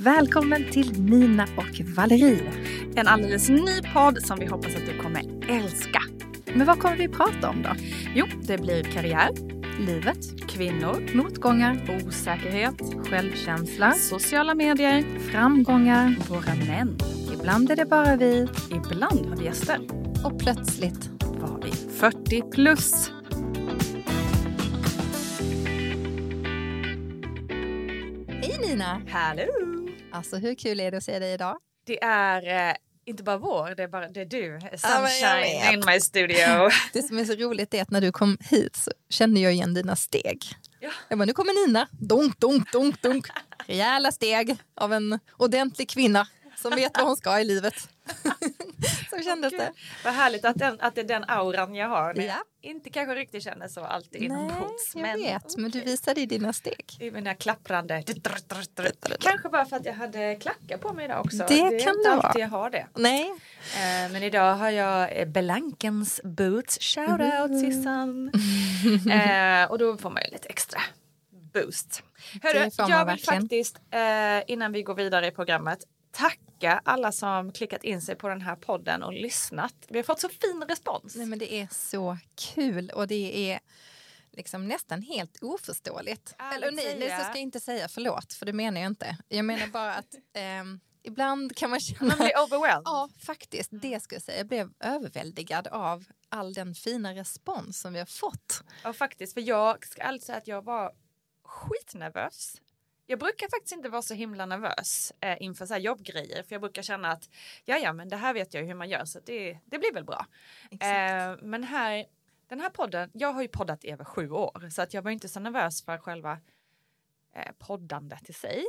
Välkommen till Nina och Valerie. En alldeles ny podd som vi hoppas att du kommer älska. Men vad kommer vi prata om då? Jo, det blir karriär, livet, kvinnor, motgångar, osäkerhet, självkänsla, sociala medier, framgångar, våra män. Ibland är det bara vi, ibland har vi gäster. Och plötsligt var vi 40 plus. Hej Nina! Hallå! Alltså hur kul är det att se dig idag? Det är eh, inte bara vår, det är, bara, det är du. jag Sunshine vet. in my studio. Det som är så roligt är att när du kom hit så kände jag igen dina steg. Ja. Jag bara, nu kommer Nina. Dunk, dunk, dunk, dunk. Rejäla steg av en ordentlig kvinna som vet vad hon ska i livet. så kändes det. Vad härligt att, den, att det är den auran jag har. Ja. Inte kanske riktigt känner så alltid Nej, inombords. jag vet. Men du visade i dina steg. I mina klapprande... Kanske bara för att jag hade klackar på mig idag också. Det är kan inte det alltid jag har det. Nej. Eh, men idag har jag eh, Belankens boots. Shout out Mm. Sissan. eh, och då får man ju lite extra boost. Hörru, Det jag vill verkligen. faktiskt eh, innan vi går vidare i programmet tacka alla som klickat in sig på den här podden och lyssnat. Vi har fått så fin respons. Nej, men det är så kul och det är liksom nästan helt oförståeligt. Eller nej, nej, så ska jag inte säga förlåt, för det menar jag inte. Jag menar bara att ehm, ibland kan man känna... Man blir overwhelmed. Ja, faktiskt. Det ska jag säga. Jag blev överväldigad av all den fina respons som vi har fått. Ja, faktiskt. För jag ska ärligt säga att jag var skitnervös. Jag brukar faktiskt inte vara så himla nervös eh, inför så här jobbgrejer. För jag brukar känna att ja, ja, men det här vet jag hur man gör så det, det blir väl bra. Eh, men här, den här podden, jag har ju poddat i över sju år så att jag var inte så nervös för själva eh, poddandet i sig.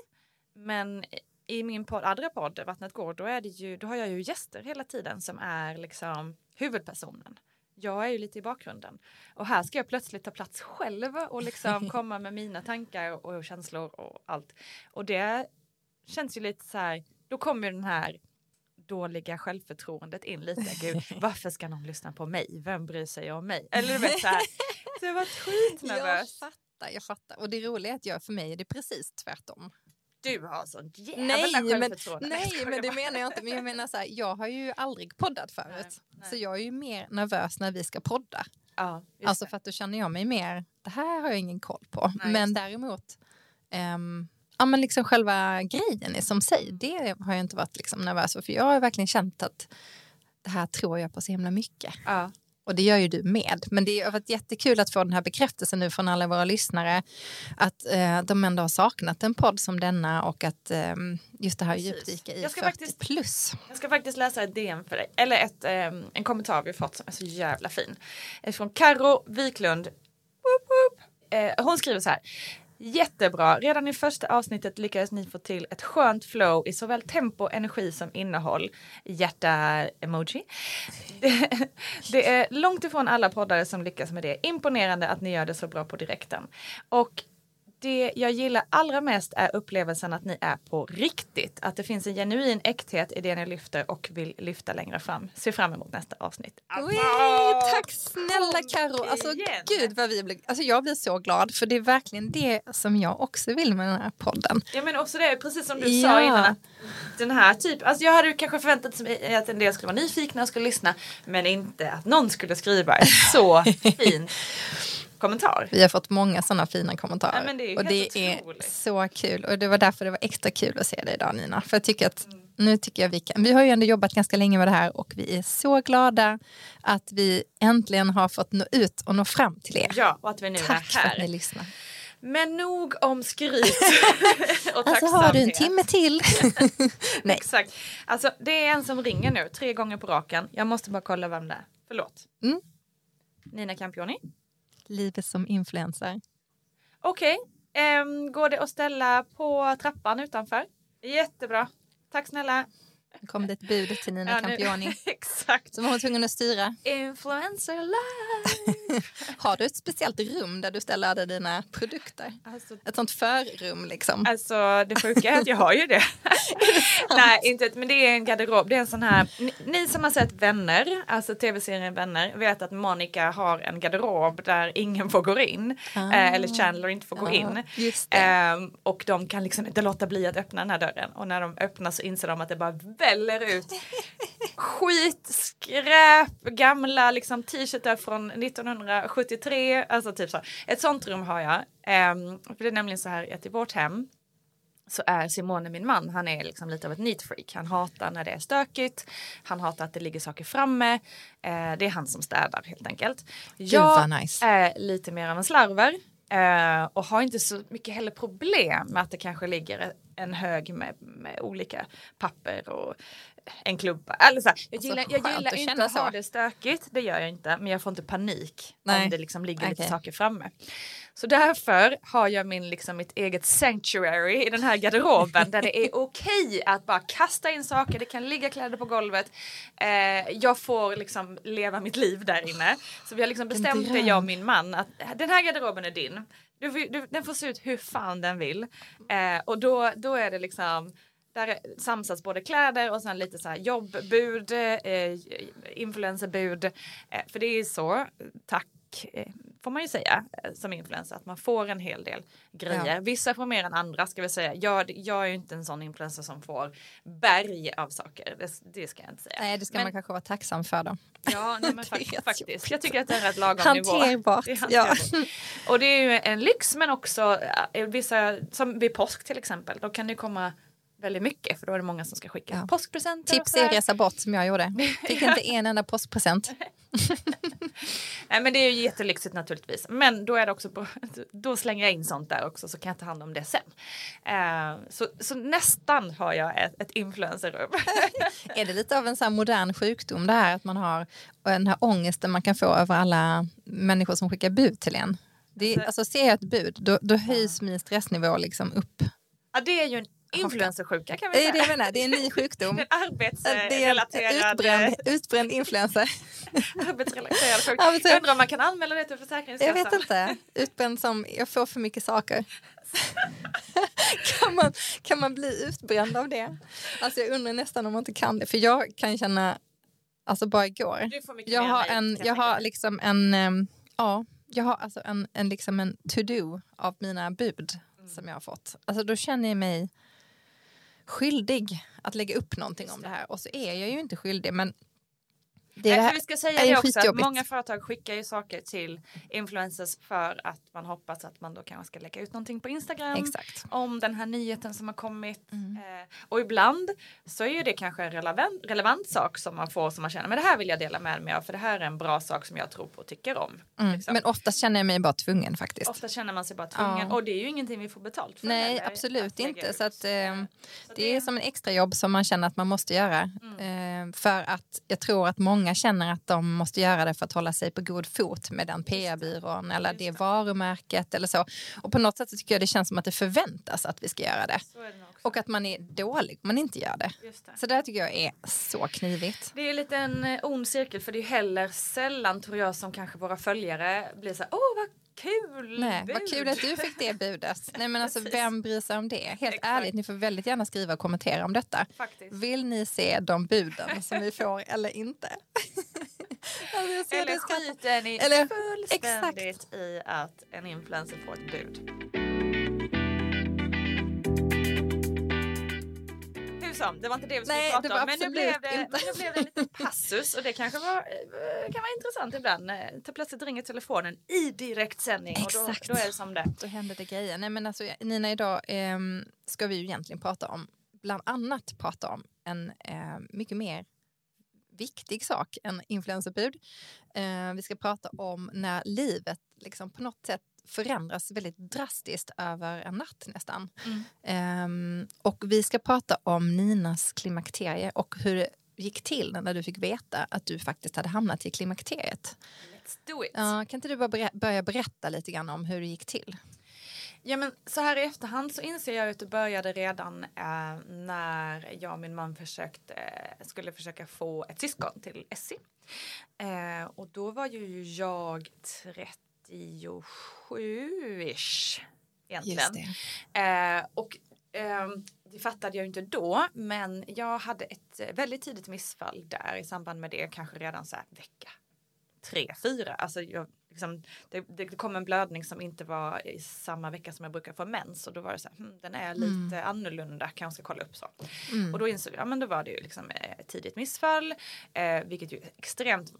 Men i min podd, andra podd, Vattnet går, då, är det ju, då har jag ju gäster hela tiden som är liksom huvudpersonen. Jag är ju lite i bakgrunden. Och här ska jag plötsligt ta plats själv och liksom komma med mina tankar och känslor och allt. Och det känns ju lite så här, då kommer den här dåliga självförtroendet in lite. Gud, varför ska någon lyssna på mig? Vem bryr sig om mig? Eller du vet så här, så jag var Jag skitnervös. fattar, jag fattar. Och det roliga är att jag, för mig är det precis tvärtom. Du har sånt jävla Nej, men, självförtroende. nej, Jag men det menar jag inte. Men jag menar så här, jag har ju aldrig poddat förut. Nej, nej. Så jag är ju mer nervös när vi ska podda. Ja, Alltså för att då känner jag mig mer, det här har jag ingen koll på. Nej, men däremot, ehm, ja men liksom själva grejen i som sig, det har jag inte varit liksom nervös för. För jag har verkligen känt att det här tror jag på så himla mycket. Ja. Och det gör ju du med. Men det har varit jättekul att få den här bekräftelsen nu från alla våra lyssnare. Att eh, de ändå har saknat en podd som denna och att eh, just det här djupdyka i Jag ska 40 faktiskt- plus. Jag ska faktiskt läsa ett DM för dig, eller ett, ehm, en kommentar vi fått som är så jävla fin. Eh, Från Karo Wiklund. Woop, woop. Eh, hon skriver så här. Jättebra. Redan i första avsnittet lyckades ni få till ett skönt flow i såväl tempo, energi som innehåll. Hjärta-emoji. Det, är långt ifrån alla poddare som lyckas med det. Imponerande att ni gör det så bra på direkten. Och det jag gillar allra mest är upplevelsen att ni är på riktigt. Att det finns en genuin äkthet i det ni lyfter och vill lyfta längre fram. Se fram emot nästa avsnitt. Oj, tack snälla Karo. Alltså igen. gud vad vi blir, alltså jag blir så glad för det är verkligen det som jag också vill med den här podden. Ja men också det, precis som du Ja. sa innan. Att den här typ, alltså jag hade ju kanske förväntat mig att en del skulle vara nyfikna och skulle lyssna. Men inte att någon skulle skriva så fin kommentar. Vi har fått många sådana fina kommentarer. Ja, men det är och det är så kul. Och det var därför det var extra kul att se dig idag Nina. För jag tycker att nu tycker jag vi kan, vi har ju ändå jobbat ganska länge med det här och vi är så glada att vi äntligen har fått nå ut och nå fram till er. Ja, och att vi nu Tack är för att ni här. lyssnar. Men nog om skryt och Alltså har du en timme till? Nej. Exakt. Alltså det är en som ringer nu tre gånger på raken. Jag måste bara kolla vem det är. Förlåt. Mm. Nina Campioni. Livet som influencer. Okej, ehm, går det att ställa på trappan utanför. Jättebra. Tack snälla. Nu kom det ett bud till Nina Ja, Campioni. Exakt. Var hon tvungen att styra. Influencer live. Har du ett speciellt rum där du ställer alla dina produkter? Alltså, Ett sånt förrum liksom. Alltså det sjuka är att jag har ju det. Nej, inte, men det är en garderob. Det är en sån här, ni, ni som har sett Vänner, alltså tv-serien Vänner, vet att Monica har en garderob där ingen får gå in. Ah. Eh, eller Chandler inte får gå Ja, in. just det. Ehm, och de kan liksom inte låta bli att öppna den här dörren. Och när de öppnar så inser de att det bara väller ut skit, skräp, gamla liksom t-shirtar från 1973. Alltså typ så. Ett sånt rum har jag. Ehm, för det är nämligen så här att i vårt hem så är Simone min man, han är liksom lite av ett neat freak. Han hatar när det är stökigt, han hatar att det ligger saker framme. Eh, det är han som städar helt enkelt. Gud vad nice. är lite mer av en slarver eh, och har inte så mycket heller problem med att det kanske ligger en hög med, med olika papper och en klubba. Eller så här, jag Alltså, gillar, jag skönt gillar att inte att ha det stökigt, det gör jag inte, men jag får inte panik Nej. om det liksom ligger lite Okej. saker framme. Så därför har jag min, liksom, mitt eget sanctuary i den här garderoben där det är okej att bara kasta in saker, det kan ligga kläder på golvet. Eh, jag får liksom leva mitt liv där inne. Så vi har liksom bestämt det, jag och min man, att den här garderoben är din. Du, du, den får se ut hur fan den vill. Eh, och då, då är det liksom där är- samsas både kläder och sen lite så här jobbbud, eh, influencerbud. Eh, för det är så, tack eh, får man ju säga eh, som influencer att man får en hel del grejer. Ja. Vissa får mer än andra ska vi säga. Jag, jag är ju inte en sån influencer som får berg av saker. Det, det ska jag inte säga. Nej, det ska Men- man kanske vara tacksam för då. Ja, nej, men Det är fak- rätt faktiskt. Jag tycker att det är rätt lagom nivå. Hanterbart. Det är Ja. hanterbart. Och det är ju en lyx men också eh, vissa, som vid påsk till exempel, då kan det komma väldigt mycket för då är det många som ska skicka Ja. påskpresenter. Tips är resa bort som jag gjorde. Fick inte en enda postpresent. Nej men det är ju jättelyxigt naturligtvis. Men då är det också på, då slänger jag in sånt där också så kan jag ta hand om det sen. Eh, så, så nästan har jag ett, ett influencerrum. Är det lite av en så här modern sjukdom det här att man har den här ångesten man kan få över alla människor som skickar bud till en? Det är, alltså ser jag ett bud, då, då höjs min stressnivå liksom upp. ja det är ju en influencersjuka kan vi Det är säga. det menar, det är en ny sjukdom. Det är arbetsrelaterad, utbränd, utbränd influencer. arbetsrelaterad undrar om man kan anmäla det till Försäkringskassan. Jag vet inte. Utbränd som jag får för mycket saker. kan, man, kan man bli utbränd av det? Alltså jag undrar nästan om man inte kan det. För jag kan känna, alltså bara igår. Jag har en, jag har liksom en, ja, jag har alltså en, en, liksom en to-do av mina bud Mm. som jag har fått. Alltså då känner jag mig skyldig att lägga upp någonting om det här. Och så är jag ju inte skyldig, men det är det vi ska säga det också att många företag skickar ju saker till influencers för att man hoppas att man då kanske ska lägga ut någonting på Instagram exakt. om den här nyheten som har kommit. Mm. Eh, och ibland så är ju det kanske en relevant, relevant sak som man får som man känner men det här vill jag dela med mig av för det här är en bra sak som jag tror på och tycker om. Mm. liksom. Men oftast känner jag mig bara tvungen faktiskt. Ofta känner man sig bara tvungen Ja. och det är ju ingenting vi får betalt för. Nej, absolut inte. ut. Så att, eh, Så det är som en extrajobb som man känner att man måste göra. Mm. Eh, för att jag tror att många känner att de måste göra det för att hålla sig på god fot med den PR-byrån eller det varumärket eller så. Och på något sätt tycker jag det känns som att det förväntas att vi ska göra det. Och att man är dålig om man inte gör det. Det. Så det tycker jag är så knivigt. Det är lite en eh, ond cirkel för det är heller sällan tror jag som kanske våra följare blir så här, åh vad kul! Nej, vad bud." kul att du fick det budet. Nej men alltså vem bryr sig om det? Helt Exakt. ärligt, ni får väldigt gärna skriva och kommentera om detta. Faktiskt. Vill ni se de buden som vi får eller inte? alltså Eller skiter ni Eller- fullständigt i att en influencer får ett bud? Hur som, det var inte det vi skulle Nej, prata om. Men nu, blev det, inte. men nu blev det en liten passus och det kanske var, eh, kan vara intressant ibland. Eh, Så plötsligt ringer telefonen i direktsändning och då, då är det som det. Då händer det grejer. Nej men alltså Nina, idag ehm, ska vi ju egentligen prata om, bland annat prata om en eh, mycket mer viktig sak än influencerbud. Eh, vi ska prata om när livet liksom på något sätt förändras väldigt drastiskt över en natt nästan. Mm. Ehm, och vi ska prata om Ninas klimakterie och hur det gick till när du fick veta att du faktiskt hade hamnat i klimakteriet. Let's do it. Ja, kan inte du bara börja berätta lite grann om hur det gick till? Ja men så här i efterhand så inser jag att det började redan eh, när jag och min man försökte, eh, skulle försöka få ett syskon till Essie. Eh, och då var ju jag 37-ish egentligen. Eh, och ehm, det fattade jag inte då, men jag hade ett väldigt tidigt missfall där i samband med det, kanske redan så här vecka tre, fyra. Alltså jag, liksom, det, det kom en blödning som inte var i samma vecka som jag brukar få mens och då var det så här, hm, den är lite mm. annorlunda, kanske ska kolla upp så. Mm. Och då insåg jag, ja men då var det ju liksom ett tidigt missfall, eh, vilket ju är extremt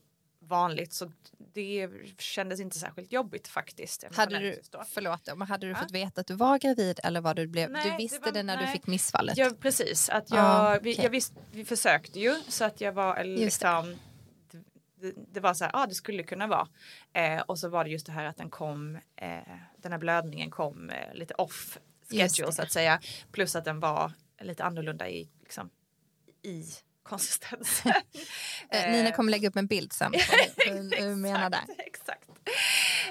vanligt så det kändes inte särskilt jobbigt faktiskt. Hade du, förlåt, men hade du ja. fått veta att du var gravid eller var du blev, nej, du visste det, var, det när nej. du fick missfallet? Ja precis, att jag, ah, okay. vi, jag visst, vi försökte ju så att jag var liksom det, det, var så här, ja ah, det skulle kunna vara. Eh, och så var det just det här att den kom, eh, den här blödningen kom eh, lite off schedule så att säga. Plus att den var lite annorlunda i, liksom, i konsistens. Eh, Nina kommer lägga upp en bild sen på hur du menar där. Exakt.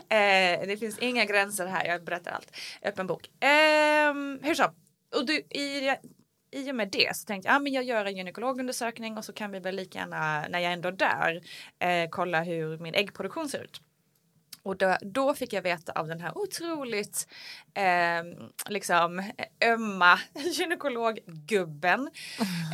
Eh, det finns inga gränser här, jag berättar allt. Öppen bok. Eh, hur så? Och du, i, i och med det så tänkte jag, ah, men jag gör en gynekologundersökning och så kan vi väl lika gärna, när jag ändå är där, eh, kolla hur min äggproduktion ser ut. Och då, då, fick jag veta av den här otroligt eh, liksom ömma gynekologgubben.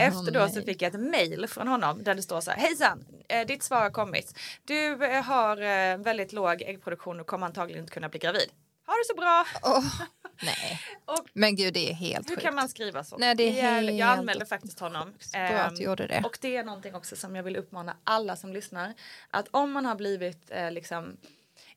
Efter då så fick jag ett mail från honom där det står så här. Hejsan, eh, ditt svar har kommit. Du eh, har eh, väldigt låg äggproduktion och kommer antagligen inte kunna bli gravid. Ha det så bra! Oh, nej. och, men gud, det är helt Hur sjukt. kan man skriva så? Nej, det är helt... Jag anmälde faktiskt honom. Bra att du ehm, gjorde det. Och det är någonting också som jag vill uppmana alla som lyssnar. Att om man har blivit liksom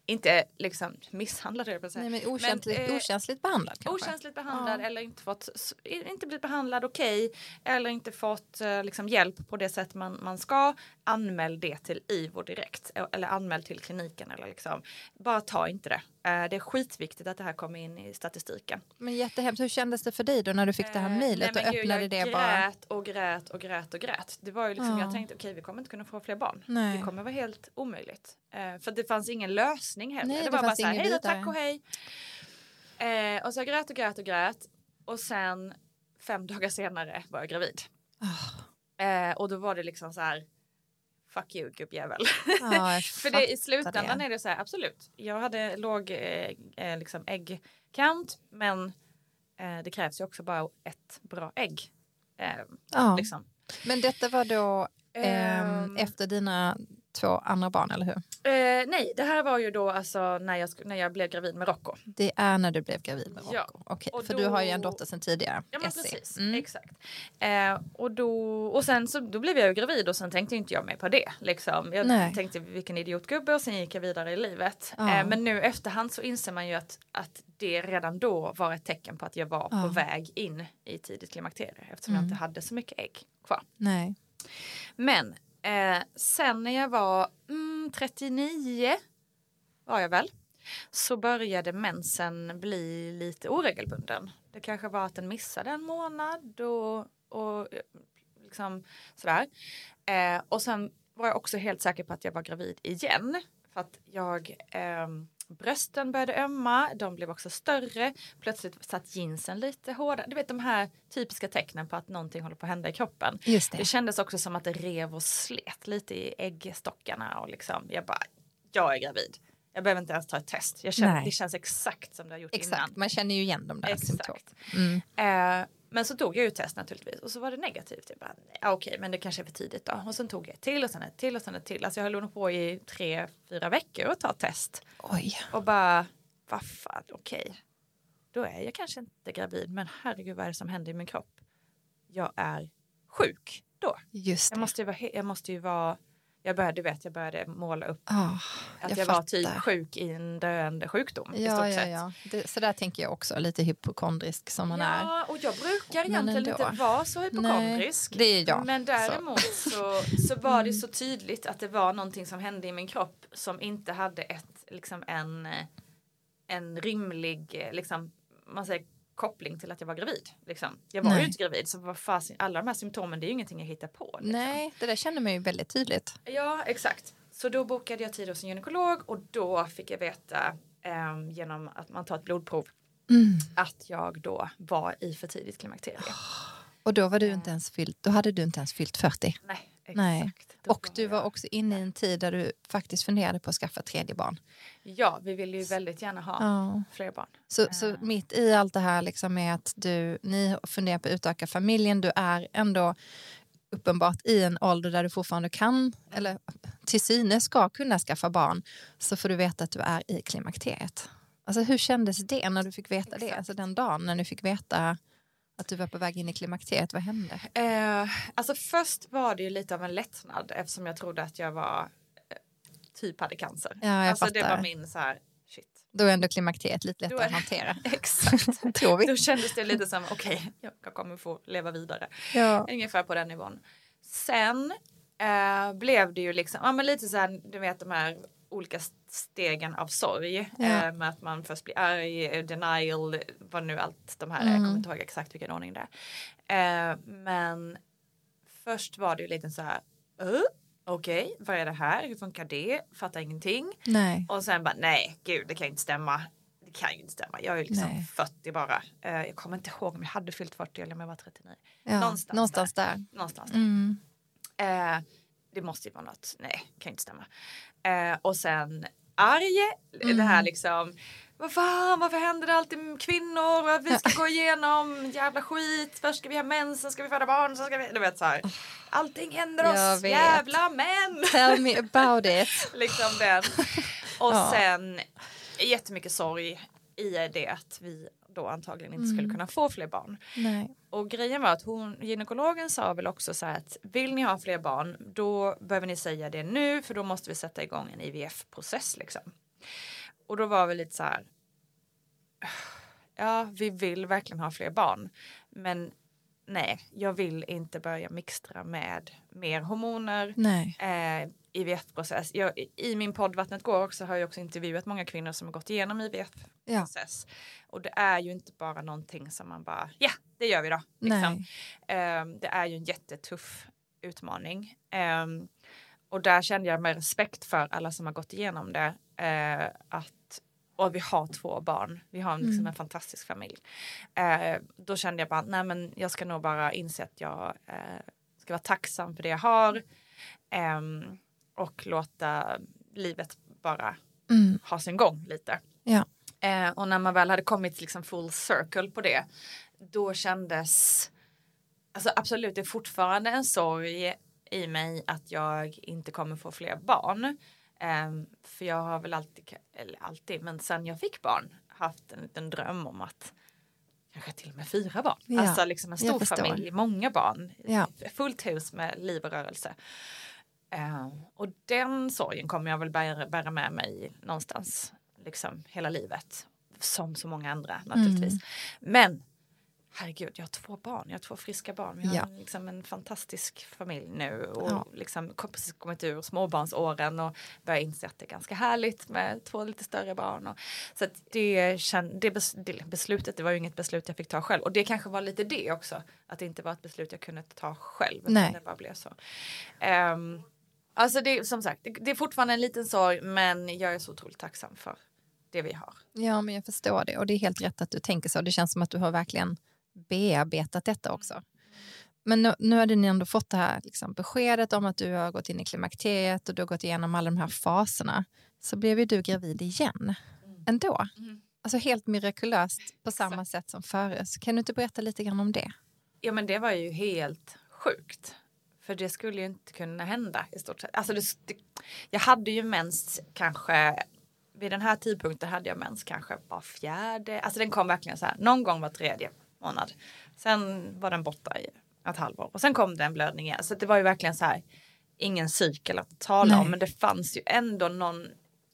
inte liksom misshandlad jag Nej, men okänsligt, men, eh, okänsligt behandlad kanske? Okänsligt behandlad ja. eller inte fått inte blivit behandlad okej okay, eller inte fått eh, liksom, hjälp på det sätt man, man ska. Anmäl det till IVO direkt eller anmäl till kliniken eller liksom bara ta inte det. Eh, det är skitviktigt att det här kommer in i statistiken. Men jättehemskt, hur kändes det för dig då när du fick det här eh, mejlet och öppnade gud, det? Jag grät och grät och grät och grät. Det var ju liksom, ja. jag tänkte okej okay, vi kommer inte kunna få fler barn. Nej. Det kommer vara helt omöjligt. Eh, för det fanns ingen lösning heller. Nej, det, det var bara så här, hej då, tack och hej. Eh, och så jag grät och grät och grät. Och sen fem dagar senare var jag gravid. Oh. Eh, och då var det liksom så här fuck you gubbjävel. Ja, För det, i slutändan det. är det så här, absolut. Jag hade låg eh, eh, liksom äggkant men eh, det krävs ju också bara ett bra ägg. Eh, ja. liksom. Men detta var då um, efter dina två andra barn, eller hur? Eh, nej, det här var ju då alltså när jag, när jag blev gravid med Rocco. Det är när du blev gravid med Rocco? Ja. Okej, okay. för då... du har ju en dotter sedan tidigare. Ja, men precis. Mm. Exakt. Eh, och, då, och sen så då blev jag ju gravid och sen tänkte inte jag mig på det. Liksom. Jag nej. tänkte vilken idiotgubbe och sen gick jag vidare i livet. Ja. Eh, men nu efterhand så inser man ju att, att det redan då var ett tecken på att jag var ja. på väg in i tidigt klimakterie eftersom mm. jag inte hade så mycket ägg kvar. Nej. Men Eh, sen när jag var mm, 39 var jag väl så började mensen bli lite oregelbunden. Det kanske var att den missade en månad och, och eh, liksom sådär. Eh, och sen var jag också helt säker på att jag var gravid igen. För att jag eh, brösten började ömma, de blev också större, plötsligt satt jeansen lite hårdare. Du vet de här typiska tecknen på att någonting håller på att hända i kroppen. Just det. det kändes också som att det rev och slet lite i äggstockarna och liksom jag bara, jag är gravid. Jag behöver inte ens ta ett test. Känner, det känns exakt som det har gjort exakt. innan. Man känner ju igen de där symptomen. Mm. Eh, men så tog jag ju test naturligtvis och så var det negativt. Jag bara, okej, okay, men det kanske är för tidigt då. Och sen tog jag ett till och sen ett till och sen ett till. Alltså jag höll nog på i tre, fyra veckor att ta test. Oj. Och bara, vad fan, okej. Då är jag kanske inte gravid, men herregud vad är det som händer i min kropp? Jag är sjuk då. Just det. Jag måste ju vara, jag måste ju vara jag började, vet, jag började måla upp oh, att jag, jag var typ sjuk i en döende sjukdom. Ja, ja, ja. Det, så där tänker jag också, lite hypokondrisk som man ja, är. Ja, och jag brukar egentligen inte vara så hypokondrisk. Nej, det är jag. Men däremot så, så, så var det mm. så tydligt att det var någonting som hände i min kropp som inte hade ett, liksom en, en rimlig, liksom, man säger koppling till att jag var gravid. Liksom. Jag var Nej. ju inte gravid så vad fasen, alla de här symptomen det är ju ingenting jag hittar på. Liksom. Nej, det där känner man ju väldigt tydligt. Ja, exakt. Så då bokade jag tid hos en gynekolog och då fick jag veta eh, genom att man tar ett blodprov Mm. att jag då var i för tidigt klimakterie. Och då var du inte ens fyllt, då hade du inte ens fyllt 40. Nej. Nej. Och du var också inne i en tid där du faktiskt funderade på att skaffa tredje barn. Ja, vi ville ju väldigt gärna ha Ja. fler barn. Så, så mitt i allt det här liksom med att du, ni funderar på att utöka familjen, du är ändå uppenbart i en ålder där du fortfarande kan, eller till synes ska kunna skaffa barn, så får du veta att du är i klimakteriet. Alltså hur kändes det när du fick veta det? Exakt. Alltså den dagen när du fick veta att du var på väg in i klimakteriet, vad hände? Eh, alltså först var det ju lite av en lättnad eftersom jag trodde att jag var eh, typ hade cancer. Ja, jag alltså det fattar. var min så här, shit. Då är ändå klimakteriet lite lättare att hantera. Exakt. Tror vi. Då kändes det lite som, okej, jag kommer få leva vidare. Ja. Ungefär på den nivån. Sen eh, blev det ju liksom, ja men lite så här, du vet de här olika stegen av sorg. Ja. Eh, med att man först blir arg, eh, denial, vad nu allt de här är. Jag Mm. kommer inte ihåg exakt vilken ordning det är. Eh, men först var det ju lite så här, uh, okej, vad är det här? Hur funkar det? Fattar ingenting. Nej. Och sen bara, nej, gud, det kan inte stämma. Det kan ju inte stämma. Jag är ju liksom Nej. 40 bara. Jag kommer inte ihåg om jag hade fyllt 40 eller om jag var 39. Ja. Någonstans Någonstans där. Någonstans. Mm. Eh, det måste ju vara något, nej, kan ju inte stämma. Eh, och sen arg, det här liksom, vad fan, varför händer det alltid med kvinnor? Vi ska gå igenom jävla skit, först ska vi ha mens, sen ska vi föda barn, sen ska vi, du vet så här. Allting händer oss, jävla män! Tell me about it. liksom den. Och Ja. sen jättemycket sorg i det att vi då antagligen inte skulle kunna få fler barn. Nej. Och grejen var att hon, gynekologen sa väl också så här att vill ni ha fler barn då behöver ni säga det nu för då måste vi sätta igång en IVF-process liksom. Och då var vi lite så här. Ja, vi vill verkligen ha fler barn, men nej, jag vill inte börja mixtra med mer hormoner. Eh, IVF-process. Jag, I min podd Vattnet går också har jag också intervjuat många kvinnor som har gått igenom IVF-process. Och det är ju inte bara någonting som man bara, ja, det gör vi då. Liksom. Nej. Eh, det är ju en jättetuff utmaning. Eh, och där kände jag med respekt för alla som har gått igenom det. Eh, att, och vi har två barn. Vi har liksom Mm. en fantastisk familj. Eh, då kände jag bara, nej men jag ska nog bara inse att jag eh, ska vara tacksam för det jag har. ehm, och låta livet bara Mm. ha sin gång lite. Ja. Eh, och när man väl hade kommit liksom full circle på det, då kändes, alltså absolut det är fortfarande en sorg i mig att jag inte kommer få fler barn. Ehm, för jag har väl alltid, eller alltid, men sen jag fick barn haft en liten dröm om att kanske till och med fyra barn. Ja, alltså liksom en stor familj, många barn, Ja. fullt hus med liv och rörelse. Eh, och den sorgen kommer jag väl bära, bära med mig någonstans liksom hela livet. Som så många andra naturligtvis. Mm. Men herregud, jag har två barn, jag har två friska barn. Vi har Ja. liksom en fantastisk familj nu och Ja. liksom precis kommit ur småbarnsåren och börjar inse att det är ganska härligt med två lite större barn. Och, så det, det, bes, det beslutet, det var ju inget beslut jag fick ta själv och det kanske var lite det också, att det inte var ett beslut jag kunde ta själv. Nej. Det bara blev så. Ehm, alltså det, som sagt, det, det är fortfarande en liten sorg men jag är så otroligt tacksam för det vi har. ja, men jag förstår det. Och det är helt rätt att du tänker så. Det känns som att du har verkligen bearbetat detta också. Men nu, nu hade ni ändå fått det här liksom, beskedet om att du har gått in i klimakteriet och du har gått igenom alla de här faserna. Så blev ju du gravid igen ändå. Mm. Alltså helt mirakulöst på samma sätt som förut. Kan du inte berätta lite grann om det? Ja men det var ju helt sjukt. För det skulle ju inte kunna hända i stort sett. Alltså det, jag hade ju mens kanske vid den här tidpunkten hade jag mens kanske var fjärde. Alltså den kom verkligen så här någon gång var tredje månad. Sen var den borta i ett halvår och sen kom det en blödning igen. Så det var ju verkligen så här ingen cykel att tala Nej. om. Men det fanns ju ändå någon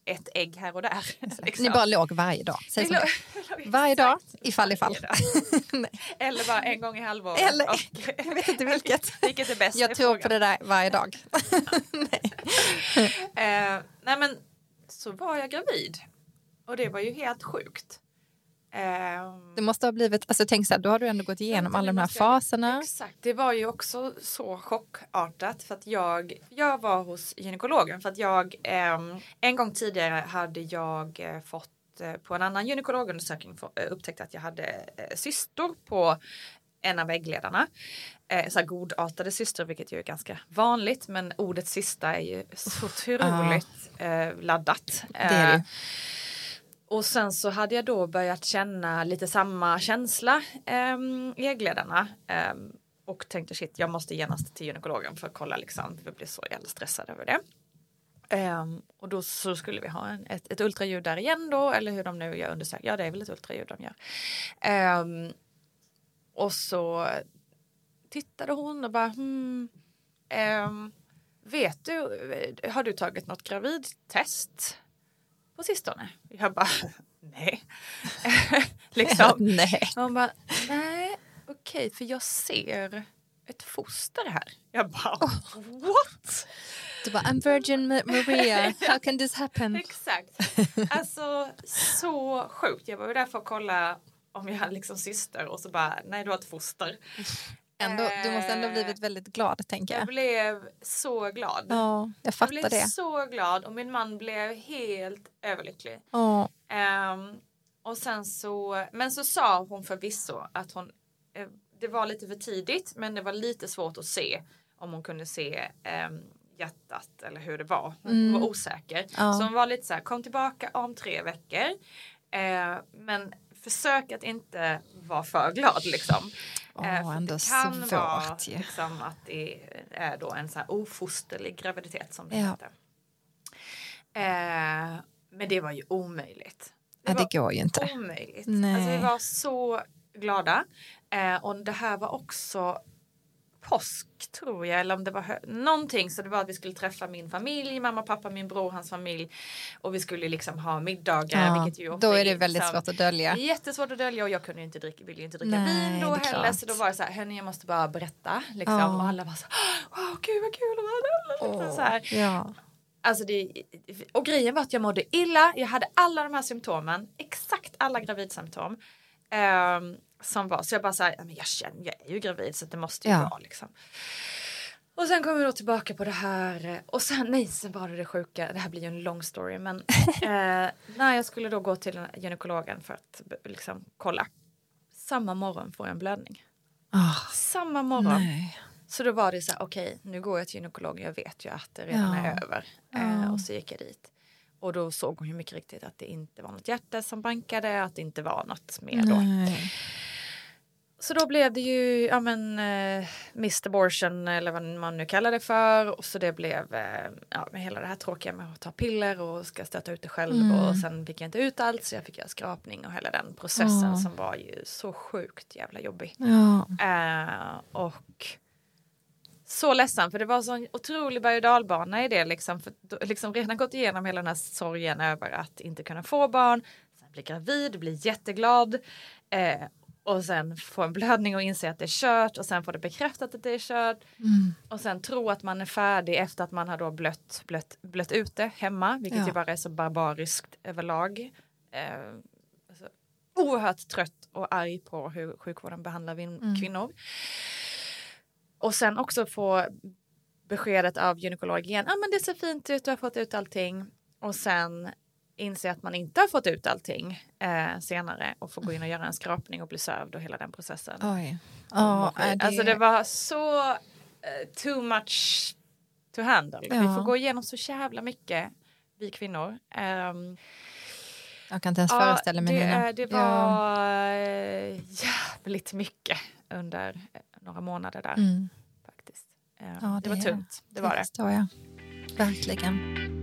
ett ägg här och där. liksom. Ni bara låg varje dag. Säg låg- låg Varje dag, ifall ifall. Eller bara en gång i halvåret. Eller- och- jag vet inte vilket. Vilket är bäst? Jag tror frågan. på det där varje dag. Nej. Eh, nej men så var jag gravid. Och det var ju helt sjukt. Eh, Det måste ha blivit, alltså tänk så här, då har du ändå gått igenom alla de här faserna. Exakt, det var ju också så chockartat för att jag, jag var hos gynekologen för att jag ehm, en gång tidigare hade jag eh, fått eh, på en annan gynekologundersökning eh, upptäckt att jag hade cystor på en av äggledarna. Eh, så här godartade cystor vilket ju är ganska vanligt men ordet cysta är ju så otroligt eh, laddat. Det är det. Och sen så hade jag då börjat känna lite samma känsla eh, i äggledarna. Eh, och tänkte shit, jag måste genast till gynekologen för att kolla liksom. Jag blev så jävla stressad över det. Eh, och då så skulle vi ha en, ett, ett ultraljud där igen då, eller hur de nu gör undersökning. Ja, det är väl ett ultraljud de gör. Eh, och så tittade hon och bara, hmm, ehm, vet du, eh, har du tagit något gravidtest på sistone? Jag bara, nej. liksom. Nej. Och hon bara, nej, okej, för jag ser ett foster här. Jag bara, what? Du bara, I'm Virgin Ma- Maria, how can this happen? Exakt. Alltså så sjukt. Jag var ju där för att kolla om jag hade liksom syster och så bara, nej du har ett foster. Ändå, du måste ändå blivit väldigt glad, tänker Jag jag. blev så glad. Ja, jag jag fattar blev det. så glad och min man blev helt överlycklig. Ja, Ehm, och sen så, men så sa hon förvisso att hon, eh, det var lite för tidigt men det var lite svårt att se om hon kunde se ehm, hjärtat eller hur det var. Hon var osäker. Mm. Ja. Så hon var lite så här, kom tillbaka om tre veckor. Eh, men försök att inte vara för glad liksom. För ändå det kan svårt vara ju. liksom, att det är då en så här ofosterlig graviditet som det Ja. heter. Eh, men det var ju omöjligt. ja, var det går ju inte. omöjligt. Nej. Alltså, vi var så glada. Eh, och det här var också påsk tror jag, eller om det var hö- någonting. Så det var att vi skulle träffa min familj, mamma, pappa, min bror, hans familj. Och vi skulle liksom ha middagar. Ja, vilket ju ofta då är det väldigt liksom- svårt att dölja. jättesvårt att dölja och jag kunde inte dricka, ville ju inte dricka Nej, vin då heller. klart. Så då var det så här, hörni jag måste bara berätta. Liksom. Ja. Och alla var så wow gud vad kul där. Liksom så här. Ja. Alltså det, och grejen var att jag mådde illa. Jag hade alla de här symptomen. Exakt alla gravidsymptom. ehm, som var. Så jag bara så här, "Ja, men jag känner, jag är ju gravid så det måste ju Ja. vara liksom. Och sen kommer vi då tillbaka på det här. Och sen, nej, sen var det det sjuka. Det här blir ju en lång story. Men eh, när jag skulle då gå till gynekologen för att liksom kolla. Samma morgon får jag en blödning. Ah, Samma morgon. nej. Så då var det så här, okej, nu går jag till gynekologen, jag vet ju att det redan Ja. är över. Eh, och så gick jag dit. Och då såg hon ju mycket riktigt att det inte var något hjärta som bankade, att det inte var något mer då. Nej. Så då blev det ju, ja men, eh, missed abortion eller vad man nu kallar det för. Och så det blev, eh, ja med hela det här tråkiga med att ta piller och ska stöta ut det själv. Mm. Och sen fick jag inte ut allt så jag fick göra skrapning och hela den processen Ja. som var ju så sjukt jävla jobbig. Ja. Eh, och så ledsen för det var så en otrolig berg och dalbana i det liksom. För liksom redan gått igenom hela den här sorgen över att inte kunna få barn. Sen bli gravid, bli jätteglad. Eh, och sen få en blödning och inse att det är kört och sen få det bekräftat att det är kört. Mm. Och sen tro att man är färdig efter att man har då blött, blött, blött ut det hemma. Vilket Ja. ju bara är så barbariskt överlag. Eh, alltså, oerhört trött och arg på hur sjukvården behandlar Mm. kvinnor. Och sen också få beskedet av gynekologen, ja ah, men det ser fint ut, du har fått ut allting. Och sen inse att man inte har fått ut allting eh, senare och få gå in och göra en skrapning och bli sövd och hela den processen. Oj. Ja, är det... Alltså det var så eh, too much to handle. Vi Ja. får gå igenom så jävla mycket, vi kvinnor. Ehm, Jag kan inte ens ja, föreställa mig det, Nina. eh, det Ja. var eh, jävligt mycket under några månader där Mm. faktiskt. Ehm, Ja, det var det- tungt, det var det. Verkligen.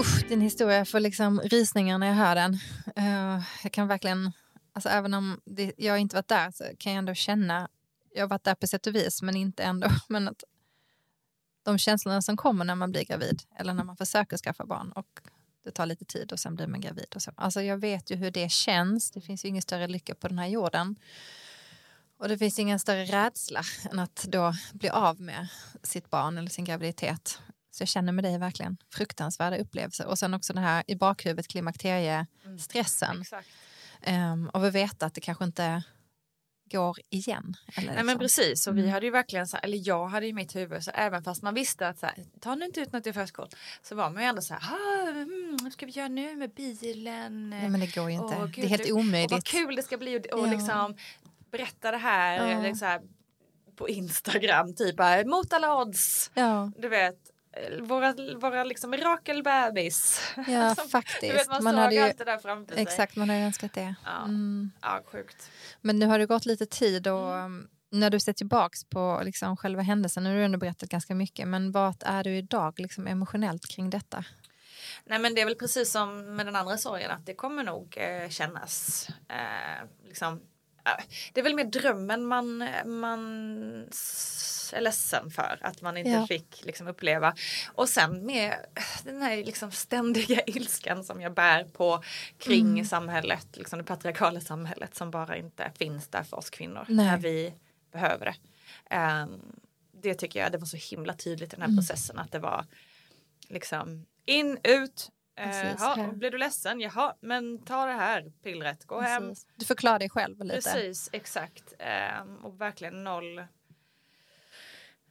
Usch, din historia, jag får liksom rysningar när jag hör den. Uh, jag kan verkligen, alltså även om det, jag inte varit där så kan jag ändå känna, jag har varit där på sätt och vis men inte ändå, men att de känslorna som kommer när man blir gravid eller när man försöker skaffa barn och det tar lite tid och sen blir man gravid och så. Alltså jag vet ju hur det känns, det finns ju ingen större lycka på den här jorden. Och det finns ingen större rädsla än att då bli av med sitt barn eller sin graviditet. Så jag känner med dig verkligen fruktansvärda upplevelser. Och sen också det här i bakhuvudet klimakteriestressen. Mm, um, och vi vet att det kanske inte går igen. Eller Nej, men liksom. precis, och vi mm. hade ju verkligen så här, eller jag hade i mitt huvud så även fast man visste att så här, tar ni inte ut något i förskott så var man ju ändå så här, ah, mm, vad ska vi göra nu med bilen? Nej, men det går ju inte, och, det är helt omöjligt. Och vad kul det ska bli och, och ja. liksom berätta det här, ja. här på Instagram, typ mot alla odds. Ja. Du vet, våra, våra liksom mirakelbebis. Ja, som, faktiskt. Vet, man, man såg ju, allt det där framför sig. Exakt, man har ju önskat det. Ja. Mm. ja, sjukt. Men nu har det gått lite tid och mm. Um, när du ser tillbaks på liksom själva händelsen, nu har du ändå berättat ganska mycket, men vart är du idag liksom emotionellt kring detta? Nej men det är väl precis som med den andra sorgen att det kommer nog eh, kännas eh, liksom det är väl mer drömmen man, man är ledsen för att man inte ja. fick liksom uppleva. Och sen med den här liksom ständiga ilskan som jag bär på kring mm. samhället, liksom det patriarkala samhället som bara inte finns där för oss kvinnor Nej. när vi behöver det. Um, det tycker jag det var så himla tydligt i den här mm. processen att det var liksom in, ut, Precis, eh, blir du ledsen? Jaha, men ta det här pillret, gå Precis. hem. Du förklarar dig själv lite. Precis, exakt. Eh, och verkligen noll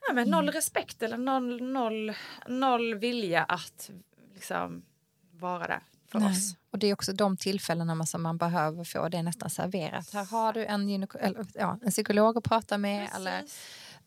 ja, men noll mm. respekt eller noll, noll, noll vilja att liksom vara där för Nej. oss. Och det är också de tillfällena som man behöver få det nästan serverat. Här har du en, eller, ja, en psykolog att prata med Precis. eller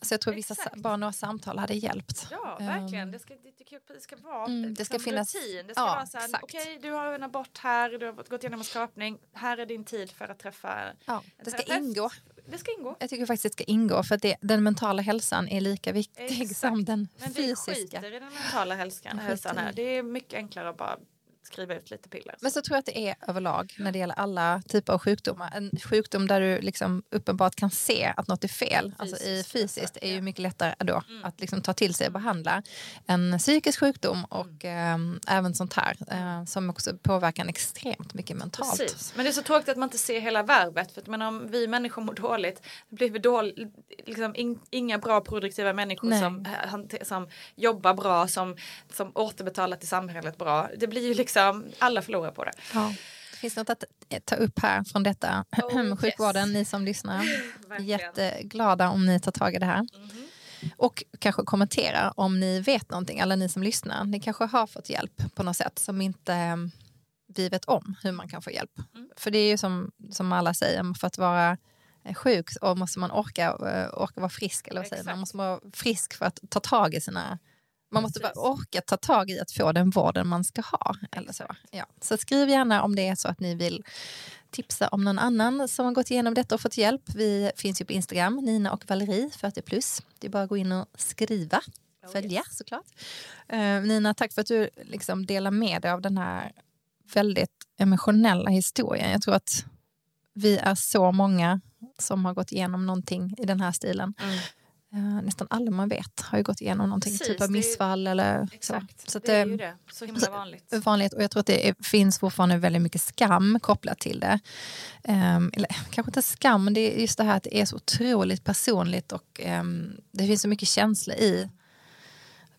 så jag tror vissa, bara några samtal hade hjälpt. Ja, verkligen. Det ska, det, det ska vara mm, det ska finnas, rutin. Det ska ja, vara så här, okej, okay, du har en abort här, du har gått igenom en skapning, här är din tid för att träffa ja, Det ska terapeut. ingå. Det ska ingå. Jag tycker faktiskt det ska ingå för att det, den mentala hälsan är lika viktig Exakt. som den fysiska. Men vi skiter i den mentala hälsan, hälsan här. Det är mycket enklare att bara skriva ut lite piller. Men så tror jag att det är överlag när det gäller alla typer av sjukdomar. En sjukdom där du liksom uppenbart kan se att något är fel, alltså i fysiskt, är ju mycket lättare då mm. att liksom ta till sig och behandla. En psykisk sjukdom och mm. eh, även sånt här eh, som också påverkar en extremt mycket mentalt. Precis. Men det är så tråkigt att man inte ser hela värvet. För att, men om vi människor mår dåligt, det blir vi dålig, liksom in, inga bra produktiva människor som, eh, som jobbar bra, som, som återbetalar till samhället bra. Det blir ju liksom liksom, alla förlorar på det. Ja. Det finns något att ta upp här från detta. Oh, Sjukvården, yes. ni som lyssnar. Jätteglada om ni tar tag i det här. Mm -hmm. Och kanske kommentera om ni vet någonting, alla ni som lyssnar. Ni kanske har fått hjälp på något sätt som inte eh, vi vet om hur man kan få hjälp. Mm. För det är ju som, som alla säger, för att vara eh, sjuk och måste man orka, eh, orka vara frisk. Eller vad säger man? måste vara frisk för att ta tag i sina man måste bara orka ta tag i att få den vården man ska ha. Eller så. Ja. så skriv gärna om det är så att ni vill tipsa om någon annan som har gått igenom detta och fått hjälp. Vi finns ju på Instagram, Nina och Valerie 40 plus. Det är bara att gå in och skriva. Oh, Följa yes. såklart. Uh, Nina, tack för att du liksom delar med dig av den här väldigt emotionella historien. Jag tror att vi är så många som har gått igenom någonting i den här stilen. Mm. Uh, nästan alla man vet har ju gått igenom någonting, Precis, typ av missfall eller exakt, så. så det är ju det, så himla vanligt. vanligt. Och jag tror att det är, finns fortfarande väldigt mycket skam kopplat till det. Um, eller kanske inte skam, men det är just det här att det är så otroligt personligt och um, det finns så mycket känslor i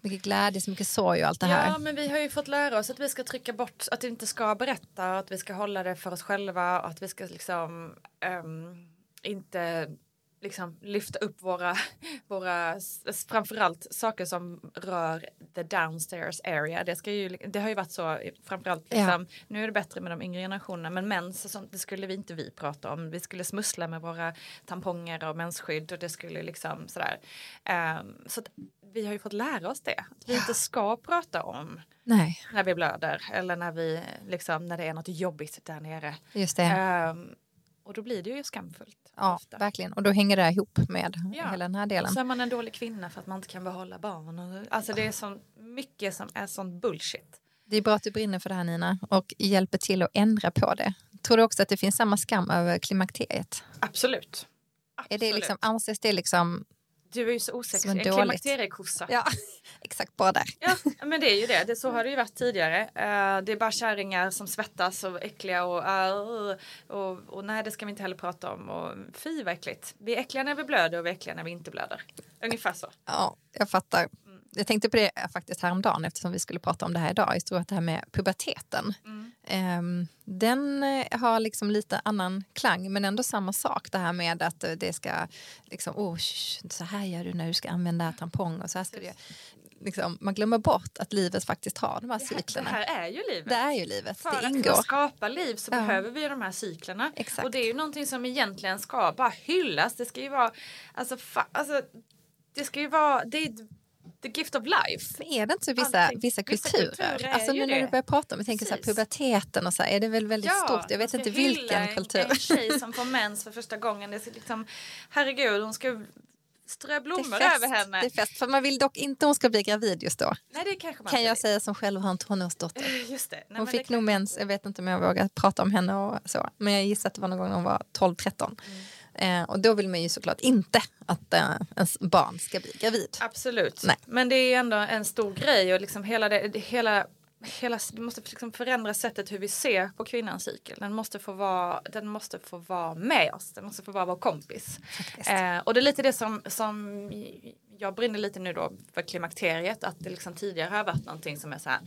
mycket glädje, så mycket sorg och allt det här. Ja, men vi har ju fått lära oss att vi ska trycka bort, att vi inte ska berätta, att vi ska hålla det för oss själva och att vi ska liksom um, inte liksom lyfta upp våra, våra framförallt saker som rör the downstairs area. Det, ska ju, det har ju varit så framförallt liksom, ja. nu är det bättre med de yngre generationerna men mens och sånt det skulle vi inte vi prata om. Vi skulle smussla med våra tamponger och mensskydd och det skulle liksom sådär. Um, så att vi har ju fått lära oss det. Att vi ja. inte ska prata om Nej. när vi blöder eller när vi liksom när det är något jobbigt där nere. Just det. Um, och då blir det ju skamfullt. Ja, ofta. verkligen. Och då hänger det ihop med ja. hela den här delen. Och så är man en dålig kvinna för att man inte kan behålla barn. Alltså det är så mycket som är sån bullshit. Det är bra att du brinner för det här Nina och hjälper till att ändra på det. Tror du också att det finns samma skam över klimakteriet? Absolut. Är det liksom, anses det liksom... Du är ju så osexig. en dåligt. klimakteriekossa. Ja, exakt bara där. Ja, men det är ju det. det. Så har det ju varit tidigare. Eh, det är bara kärringar som svettas och äckliga och, uh, och, och nej det ska vi inte heller prata om. Och, fy vad äckligt. Vi är äckliga när vi blöder och vi är äckliga när vi inte blöder. Ungefär så. Ja, jag fattar. Jag tänkte på det faktiskt häromdagen eftersom vi skulle prata om det här idag. Jag tror att det här med puberteten. ehm, den eh, har liksom lite annan klang men ändå samma sak. Det här med att eh, det ska liksom, oh, så här gör du när du ska använda tampong och så här ska du liksom, Man glömmer bort att livet faktiskt har de här Det här, det cyklerna. här är ju livet. Det är ju livet, För det att ingår. skapa liv så Ja. behöver vi de här cyklerna. Exakt. Och det är ju någonting som egentligen ska bara hyllas. Det ska ju vara, alltså, fa, alltså det ska ju vara, det är the gift of life. Men är det inte så vissa, Allting. vissa Vissa kulturer? kulturer är alltså nu när du börjar prata om, jag tänker så här, puberteten och så här, är det väl väldigt stort? Jag vet ska inte vilken en, kultur. En tjej som får mens för första gången. Det är liksom, herregud, hon ska strö blommor över henne. Det är fest, för man vill dock inte hon ska bli gravid just då. Nej, det kanske man Kan jag vill. säga som själv har en tonårsdotter. Just det. Nej, Hon fick nog mens, jag vet inte om jag vågar prata om henne och så. Men jag gissar att det var någon gång hon var 12-13. Eh, och då vill man ju såklart inte att eh, ens barn ska bli gravid. Absolut. Nej. Men det är ändå en stor grej och liksom hela det, hela Hela, vi måste liksom förändra sättet hur vi ser på kvinnans cykel. Den måste få vara, den måste få vara med oss. Den måste få vara vår kompis. Eh, och det är lite det som, som jag brinner lite nu då för klimakteriet. Att det liksom tidigare har varit någonting som är så här.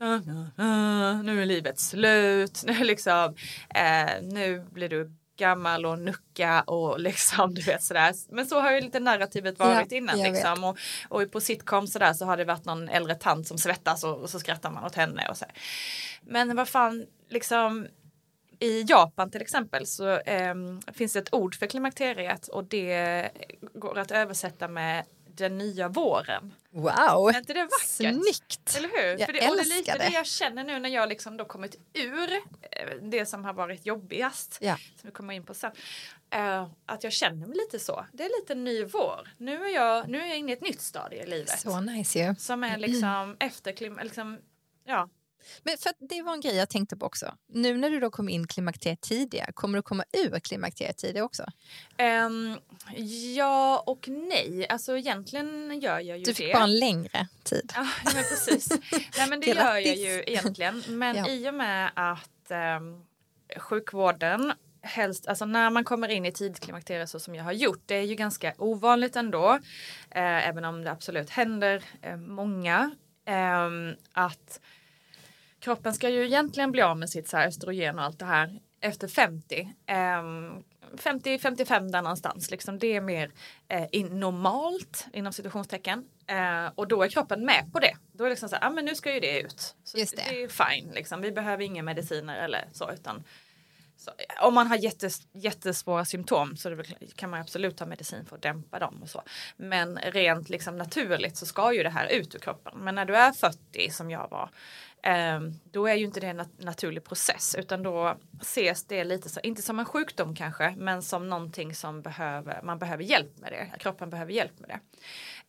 "Ah, ah, ah, Nu är livet slut. Nu, liksom, eh, nu blir du gammal och nucka och liksom du vet sådär. Men så har ju lite narrativet varit Ja, innan liksom. Och, och på sitcom sådär så har det varit någon äldre tant som svettas och, och så skrattar man åt henne och så. Men vad fan liksom i Japan till exempel så ehm, finns det ett ord för klimakteriet och det går att översätta med den nya våren. Wow, Är inte det vackert? snyggt! Eller hur? Jag För det, det är älskar lite det. jag känner nu när jag liksom då kommit ur eh, det som har varit jobbigast. Ja. Som vi kommer in på sen. Eh, att jag känner mig lite så. Det är lite ny vår. Nu är jag, nu är jag inne i ett nytt stadie i livet. Så nice ju. Som är liksom efter klim, liksom, ja. Men för det var en grej jag tänkte på också. Nu när du då kom in klimakteriet tidigare, kommer du komma ur klimakteriet tidigare också? Ehm, ja och nej. Alltså egentligen gör jag ju Du det. fick bara en längre tid. Ja, men precis. Nej, men det gör jag Grattis. ju egentligen. Men Ja. i och med att ehm, sjukvården helst, alltså när man kommer in i tidklimakteriet så som jag har gjort, det är ju ganska ovanligt ändå, eh, även om det absolut händer eh, många, ehm, att kroppen ska ju egentligen bli av med sitt så östrogen och allt det här efter 50. Ehm, 50-55 där någonstans, liksom det är mer eh, in, normalt inom situationstecken. Eh, och då är kroppen med på det. Då är det liksom så här, ah, men nu ska ju det ut. Så Just det. det är fine, liksom. vi behöver inga mediciner eller så utan så, om man har jättes, jättesvåra symptom så det kan man absolut ta medicin för att dämpa dem och så. Men rent liksom naturligt så ska ju det här ut ur kroppen. Men när du är 40 som jag var ehm, då är ju inte det en nat- naturlig process utan då ses det lite så, inte som en sjukdom kanske, men som någonting som behöver, man behöver hjälp med det. Kroppen behöver hjälp med det.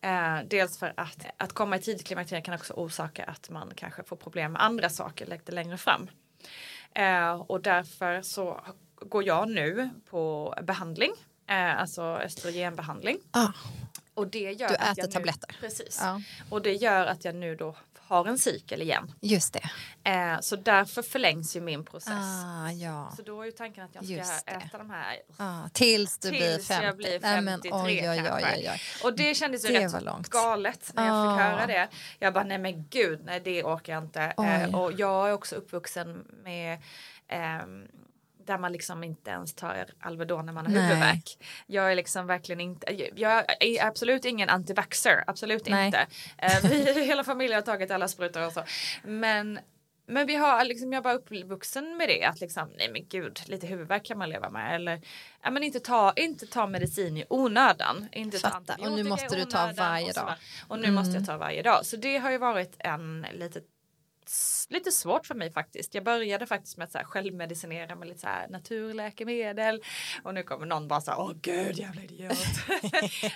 Eh, dels för att, att komma i tidigt klimakteriet kan också orsaka att man kanske får problem med andra saker lite längre fram. Eh, och därför så går jag nu på behandling, eh, alltså östrogenbehandling. Ah, Och det gör Du att äter jag nu, tabletter. Precis. ja, Och det gör att jag nu då har en cykel igen. just det. Eh, så därför förlängs ju min process. Ah, ja. Så då är ju tanken att jag ska Just det. äta de här Ah, tills du blir tills jag 50. blir Nej, men 53 oj, oj, oj, oj. Och det kändes ju Det rätt långt. galet när jag fick Ah. höra det. Jag bara, nej men gud, nej det orkar jag inte. Eh, och jag är också uppvuxen med ehm, där man liksom inte ens tar Alvedon när man har Nej. huvudvärk. Jag är liksom verkligen inte, jag är absolut ingen antivaxxer, absolut Nej. inte. Eh, vi, hela familjen har tagit alla sprutor och så. Men men vi har liksom, jag var uppvuxen med det att liksom, nej men gud, lite huvudvärk kan man leva med. Eller, ja men inte ta, inte ta medicin i onödan. Inte ta Fattar. Och nu måste du ta varje och dag. Och nu Mm. måste jag ta varje dag. Så det har ju varit en lite lite svårt för mig faktiskt. Jag började faktiskt med att så här, självmedicinera med lite så här, naturläkemedel och nu kommer någon bara så här, åh gud jävla idiot.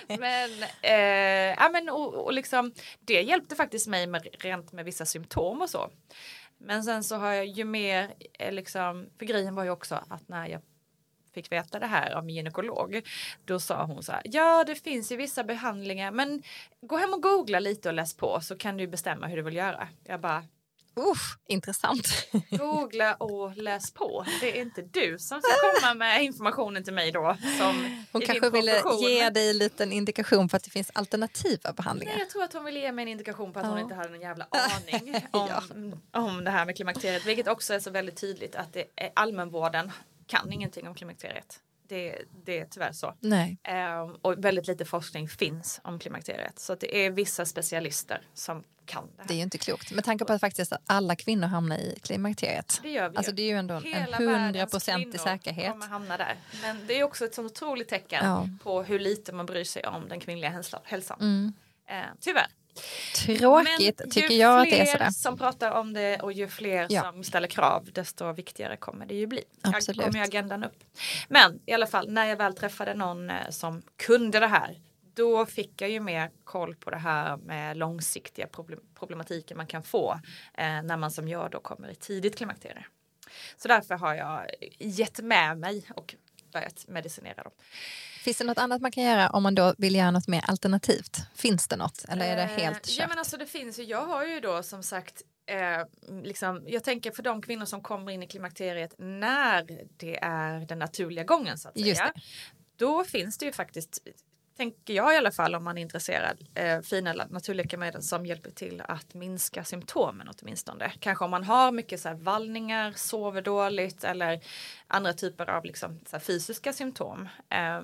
men, eh, ja, men och, och liksom, det hjälpte faktiskt mig med, rent med vissa symptom och så. Men sen så har jag ju mer, eh, liksom, för grejen var ju också att när jag fick veta det här av min gynekolog, då sa hon så här, ja det finns ju vissa behandlingar, men gå hem och googla lite och läs på så kan du bestämma hur du vill göra. Jag bara, Usch, intressant. Googla och läs på. Det är inte du som ska komma med informationen till mig då. Som hon kanske ville ge dig en liten indikation på att det finns alternativa behandlingar. Nej, jag tror att hon ville ge mig en indikation på att ja. hon inte hade någon jävla aning om, ja. om det här med klimakteriet. Vilket också är så väldigt tydligt att det är allmänvården kan ingenting om klimakteriet. Det, det är tyvärr så. Nej. Um, och väldigt lite forskning finns om klimakteriet. Så det är vissa specialister som kan det. Här. Det är ju inte klokt. Med tanke på att faktiskt alla kvinnor hamnar i klimakteriet. Det gör vi alltså det är ju ändå Hela en hundraprocentig säkerhet. kommer hamna där. Men det är också ett sånt otroligt tecken ja. på hur lite man bryr sig om den kvinnliga hälsan. Mm. Uh, tyvärr. Tråkigt tycker jag att det är sådär. Ju fler som pratar om det och ju fler ja. som ställer krav desto viktigare kommer det ju bli. Absolut. Jag kommer ju agendan upp. Men i alla fall när jag väl träffade någon eh, som kunde det här då fick jag ju mer koll på det här med långsiktiga problematiker man kan få eh, när man som jag då kommer i tidigt klimakterie. Så därför har jag gett med mig och börjat medicinera dem. Finns det något annat man kan göra om man då vill göra något mer alternativt? Finns det något eller är det eh, helt kört? Ja men alltså det finns ju, jag har ju då som sagt Eh, liksom, jag tänker för de kvinnor som kommer in i klimakteriet när det är den naturliga gången så att säga. Då finns det ju faktiskt tänker jag i alla fall om man är intresserad, eh, fina naturläkemedel som hjälper till att minska symptomen åtminstone. Kanske om man har mycket så här vallningar, sover dåligt eller andra typer av liksom, så fysiska symptom. Eh,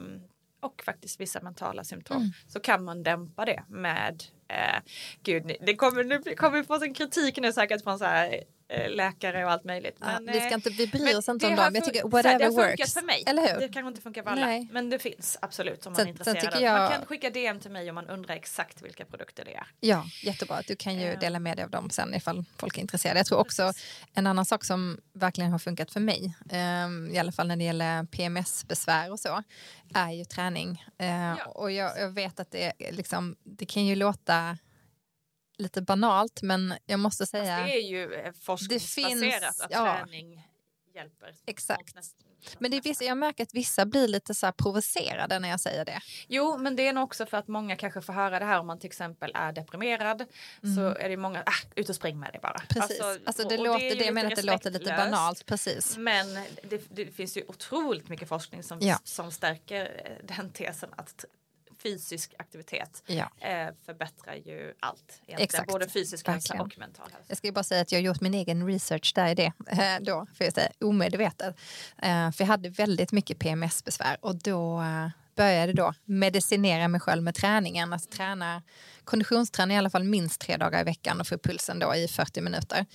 och faktiskt vissa mentala symptom mm. så kan man dämpa det med eh, gud, det kommer, nu kommer vi få en kritik nu säkert från så här läkare och allt möjligt. Men, ja, vi ska inte, vi bryr oss inte om dem. Jag tycker whatever det har works. för mig. Eller hur? Det kanske inte funkar för alla. Nej. Men det finns absolut om man är intresserad. Jag... Man kan skicka DM till mig om man undrar exakt vilka produkter det är. Ja, jättebra. Du kan ju dela med dig av dem sen ifall folk är intresserade. Jag tror också en annan sak som verkligen har funkat för mig, um, i alla fall när det gäller PMS-besvär och så, är ju träning. Uh, ja. Och jag, jag, vet att det, liksom, det kan ju låta lite banalt men jag måste säga. Fast det är ju eh, forskningsbaserat att ja, träning hjälper. Exakt. Men det är vissa, jag märker att vissa blir lite så provocerade när jag säger det. Jo, men det är nog också för att många kanske får höra det här om man till exempel är deprimerad. Mm. Så är det många, ah, ut och spring med dig bara. Precis, alltså, alltså det, låter, det, det menar att det låter lite banalt. Precis. Men det, det, finns ju otroligt mycket forskning som, ja. som stärker den tesen att fysisk aktivitet ja. eh, förbättrar ju allt. Exakt. Både fysisk hälsa och mental hälsa. Jag ska bara säga att jag har gjort min egen research där i det, eh, då, för jag säga, omedvetet. Eh, för jag hade väldigt mycket PMS-besvär och då började då medicinera mig själv med träningen. Att träna konditionsträna i alla fall minst tre dagar i veckan och få pulsen då i 40 minuter.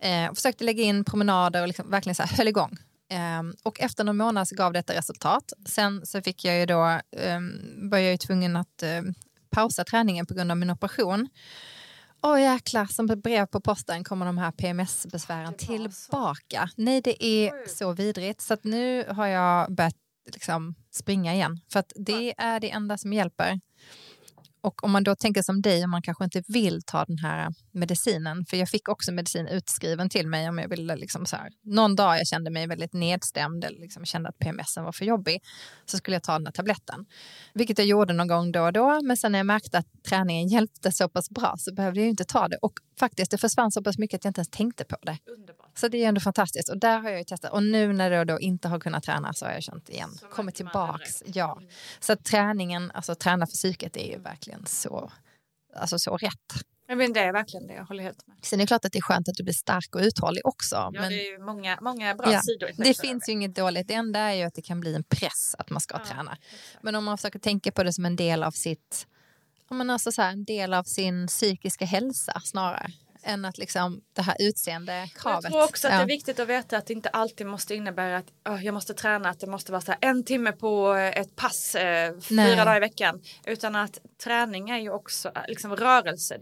Eh, försökte lägga in promenader och liksom verkligen så här, höll igång. Um, och efter någon månad så gav detta resultat. Sen så fick jag ju då, um, var jag ju tvungen att um, pausa träningen på grund av min operation. Åh jäklar, som ett brev på posten kommer de här PMS-besvären tillbaka. Så. Nej, det är Oj. så vidrigt. Så nu har jag börjat liksom, springa igen. För att det är det enda som hjälper. Och om man då tänker som dig, om man kanske inte vill ta den här medicinen, för jag fick också medicin utskriven till mig om jag ville, liksom så här, någon dag jag kände mig väldigt nedstämd eller liksom kände att PMSen var för jobbig, så skulle jag ta den här tabletten. Vilket jag gjorde någon gång då och då, men sen när jag märkte att träningen hjälpte så pass bra så behövde jag inte ta det. Och faktiskt, det försvann så pass mycket att jag inte ens tänkte på det. Underbart. Så det är ändå fantastiskt. Och där har jag ju testat. Och nu när jag då inte har kunnat träna så har jag känt igen, så kommit tillbaks. Ja. Mm. Så träningen, alltså träna för psyket är ju verkligen så, alltså så rätt. Men det är verkligen det, jag håller helt med. Sen är det klart att det är skönt att du blir stark och uthållig också. Ja, men... det är ju många, många bra ja, sidor. Det finns ju inget dåligt. Det enda är ju att det kan bli en press att man ska ja, träna. Exakt. Men om man försöker tänka på det som en del av sitt, men alltså så här, en del av sin psykiska hälsa snarare än att liksom det här utseendekravet. Jag tror också att ja. det är viktigt att veta att det inte alltid måste innebära att oh, jag måste träna, att det måste vara så här, en timme på ett pass eh, fyra dagar i veckan. Utan att träning är ju också liksom rörelse.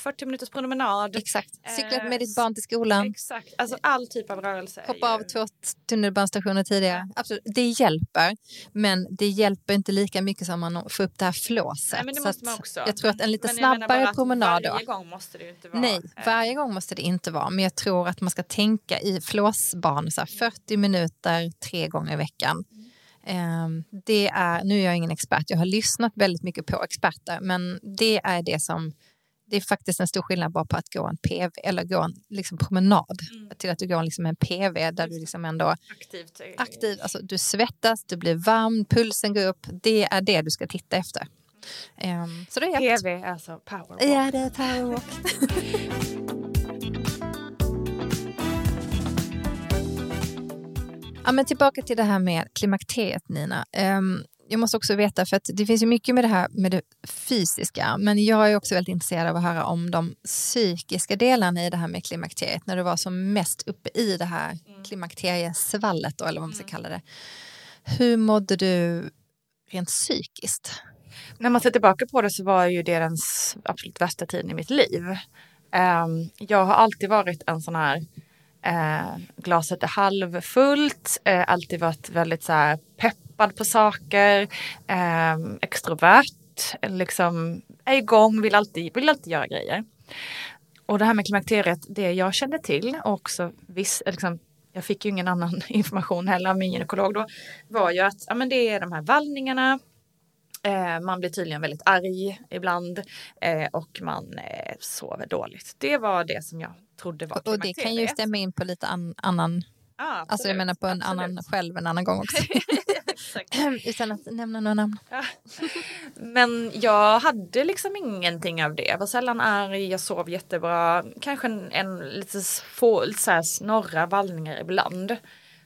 40 minuters promenad. Exakt. Cykla Eh, med ditt barn till skolan. Exakt, alltså all typ av rörelse. Hoppa ju- av två tunnelbanestationer tidigare. Absolut. Det hjälper, men det hjälper inte lika mycket som man får upp det här flåset. Nej, men det måste man också. Jag tror att en lite Men snabbare promenad då. Varje gång måste det inte vara. Nej, eh, varje gång måste det inte vara. Men jag tror att man ska tänka i flåsbanor, så här 40 minuter tre gånger i veckan. Ehm, Det är, nu är jag ingen expert, jag har lyssnat väldigt mycket på experter, men det är det som det är faktiskt en stor skillnad bara på att gå en PV eller gå en liksom promenad till att du går liksom en PV där du liksom ändå aktivt. aktiv, alltså du svettas, du blir varm, pulsen går upp. Det är det du ska titta efter. Ehm, så det är. PV, alltså powerwalk. Ja, det är powerwalk. ja, men tillbaka till det här med klimakteriet, Nina. Ehm, jag måste också veta, för att det finns ju mycket med det här med det fysiska, men jag är också väldigt intresserad av att höra om de psykiska delarna i det här med klimakteriet, när du var som mest uppe i det här klimakteriesvallet, då, eller vad man ska kalla det. Hur mådde du rent psykiskt? När man ser tillbaka på det så var ju det den absolut värsta tiden i mitt liv. Ehm, jag har alltid varit en sån här eh, glaset är halvfullt, eh, alltid varit väldigt så här peppad på saker, eh, extrovert, liksom är igång, vill alltid, vill alltid göra grejer. Och det här med klimakteriet, det jag kände till och också viss, eh, liksom, jag fick ju ingen annan information heller av min gynekolog då, var ju att ja, men det är de här vallningarna, Eh, man blir tydligen väldigt arg ibland eh, och man eh, sover dåligt. Det var det som jag trodde var Och, och det kan ju klimakteriet. stämma in på lite an, annan, Ja, alltså jag menar på en absolut. annan själv en annan gång också. Utan att nämna några namn. Men jag hade liksom ingenting av det. Jag var sällan arg, jag sov jättebra. Kanske en, en lite få, lite så här snorra vallningar ibland.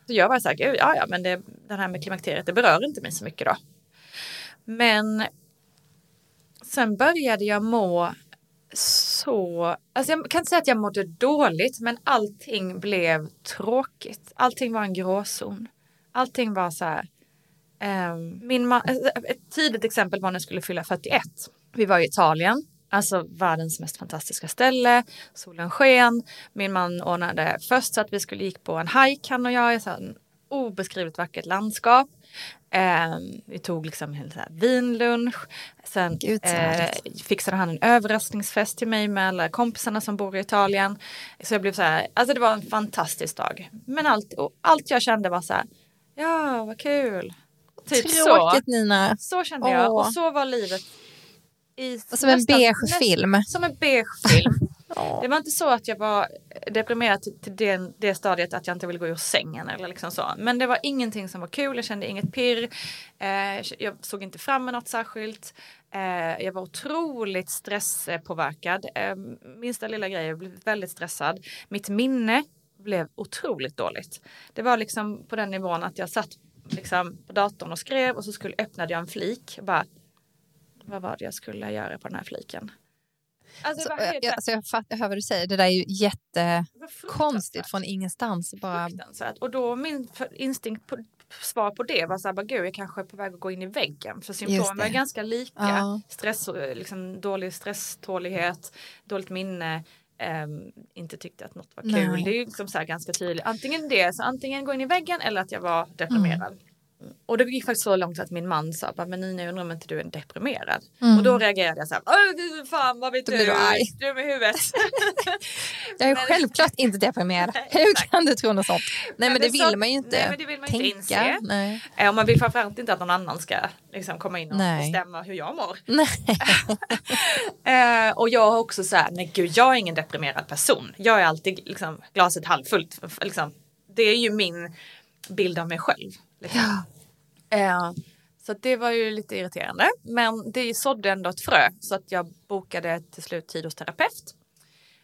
Så jag var så här, ja ja men det, det här med klimakteriet det berör inte mig så mycket då. Men sen började jag må så, alltså jag kan inte säga att jag mådde dåligt men allting blev tråkigt. Allting var en gråzon. Allting var så här, Um, min man, ett tidigt exempel var när jag skulle fylla 41. Vi var i Italien, alltså världens mest fantastiska ställe. Solen sken. Min man ordnade först så att vi skulle gick på en hike han och jag i så här en obeskrivligt vackert landskap. Ehm, vi tog liksom en så vinlunch. Sen Gud, så eh, fixade han en överraskningsfest till mig med alla kompisarna som bor i Italien. Så jag blev så här, alltså det var en fantastisk dag. Men allt, allt jag kände var så här, ja vad kul. Typ så. Tråkigt Nina. Så kände jag Åh. och så var livet. I som en nästan- beige nästan- film. Som en beige film. Det var inte så att jag var deprimerad till, till det, det stadiet att jag inte ville gå ur sängen eller liksom så. Men det var ingenting som var kul, jag kände inget pirr. Eh, jag såg inte fram emot något särskilt. Eh, jag var otroligt stresspåverkad. Eh, minsta lilla grej, jag blev väldigt stressad. Mitt minne blev otroligt dåligt. Det var liksom på den nivån att jag satt liksom på datorn och skrev och så skulle, öppnade jag en flik. Och bara, vad var det jag skulle göra på den här fliken? Alltså, Så, det var helt- jag, alltså jag, fatt, jag hör vad du säger. Det där är ju jättekonstigt från ingenstans. Bara. Och då min instinkt på, svar på det var så här, bara, gud jag kanske är på väg att gå in i väggen. För symptomen är ganska lika. Ja. Stress, liksom, dålig stresstålighet, dåligt minne. ehm, inte tyckte att något var kul. Nej. Det är ju liksom så här ganska tydligt. Antingen det, så antingen gå in i väggen eller att jag var deprimerad. Mm. Och det gick faktiskt så långt att min man sa, men Nina jag undrar om inte du är deprimerad. Och då reagerade jag så här, "Åh, fan vad vet Då du? blir du arg. Dum i huvudet. jag är Men- självklart inte deprimerad. Nej, Hur exakt. kan du tro något sånt? Nej, men men det vill sa- man ju inte nej, men det vill man inte tänka. inse. Nej. Och man vill framförallt inte att någon annan ska liksom, komma in och Nej. bestämma hur jag mår. Nej. Eh, och jag har också så här, nej gud jag är ingen deprimerad person. Jag är alltid liksom, glaset halvfullt. Liksom. Det är ju min bild av mig själv. Liksom. Eh, så det var ju lite irriterande. Men det sådde ändå ett frö. Så att jag bokade till slut tid hos terapeut.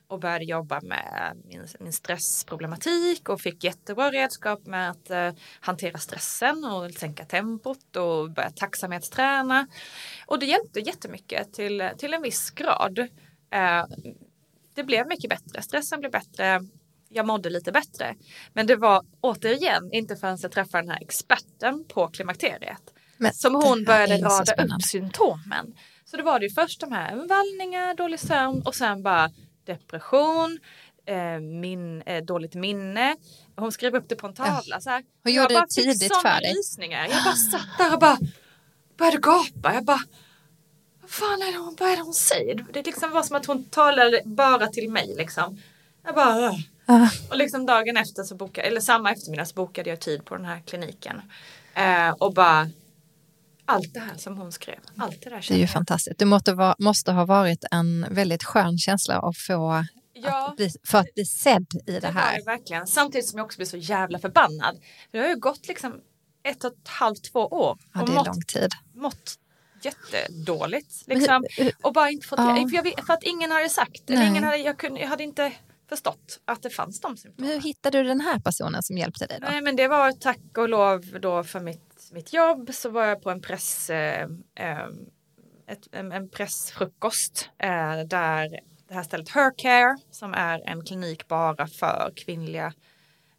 Och började jobba med min, min stressproblematik och fick jättebra redskap med att eh, hantera stressen och sänka tempot och börja tacksamhetsträna. Och det hjälpte jättemycket till, till en viss grad. Eh, det blev mycket bättre, stressen blev bättre, jag mådde lite bättre. Men det var återigen inte förrän jag träffade den här experten på klimakteriet Men som hon började rada upp symptomen. Så det var det ju först de här vallningar, dålig sömn och sen bara depression, eh, min, eh, dåligt minne. Hon skrev upp det på en tavla. Så här. Hon Jag gjorde bara det tidigt för dig. rysningar. Jag bara satt där och bara började gapa. Jag bara vad fan är det hon, vad är det hon säger? Det liksom var som att hon talade bara till mig liksom. Jag bara Ah. och liksom dagen efter så bokade, eller samma eftermiddag så bokade jag tid på den här kliniken. Eh, och bara allt det här som hon skrev, allt det där Det är ju fantastiskt. Det måste, vara, måste ha varit en väldigt skön känsla att få Ja. att bli, för att bli sedd i det Det här. det verkligen. Samtidigt som jag också blev så jävla förbannad. Det har ju gått liksom ett och ett halvt, två år Ja, det är mått, lång tid. mått jättedåligt. Men Liksom. hur- Och bara inte fått, Ja. för, jag, för att ingen hade sagt. Ingen hade, jag, kunde, jag hade inte förstått att det fanns de Men symptomen. hur hittade du den här personen som hjälpte dig då? Nej men det var tack och lov då för mitt, mitt jobb så var jag på en press eh, eh, ett, en, en pressfrukost eh, där det här stället Hercare som är en klinik bara för kvinnliga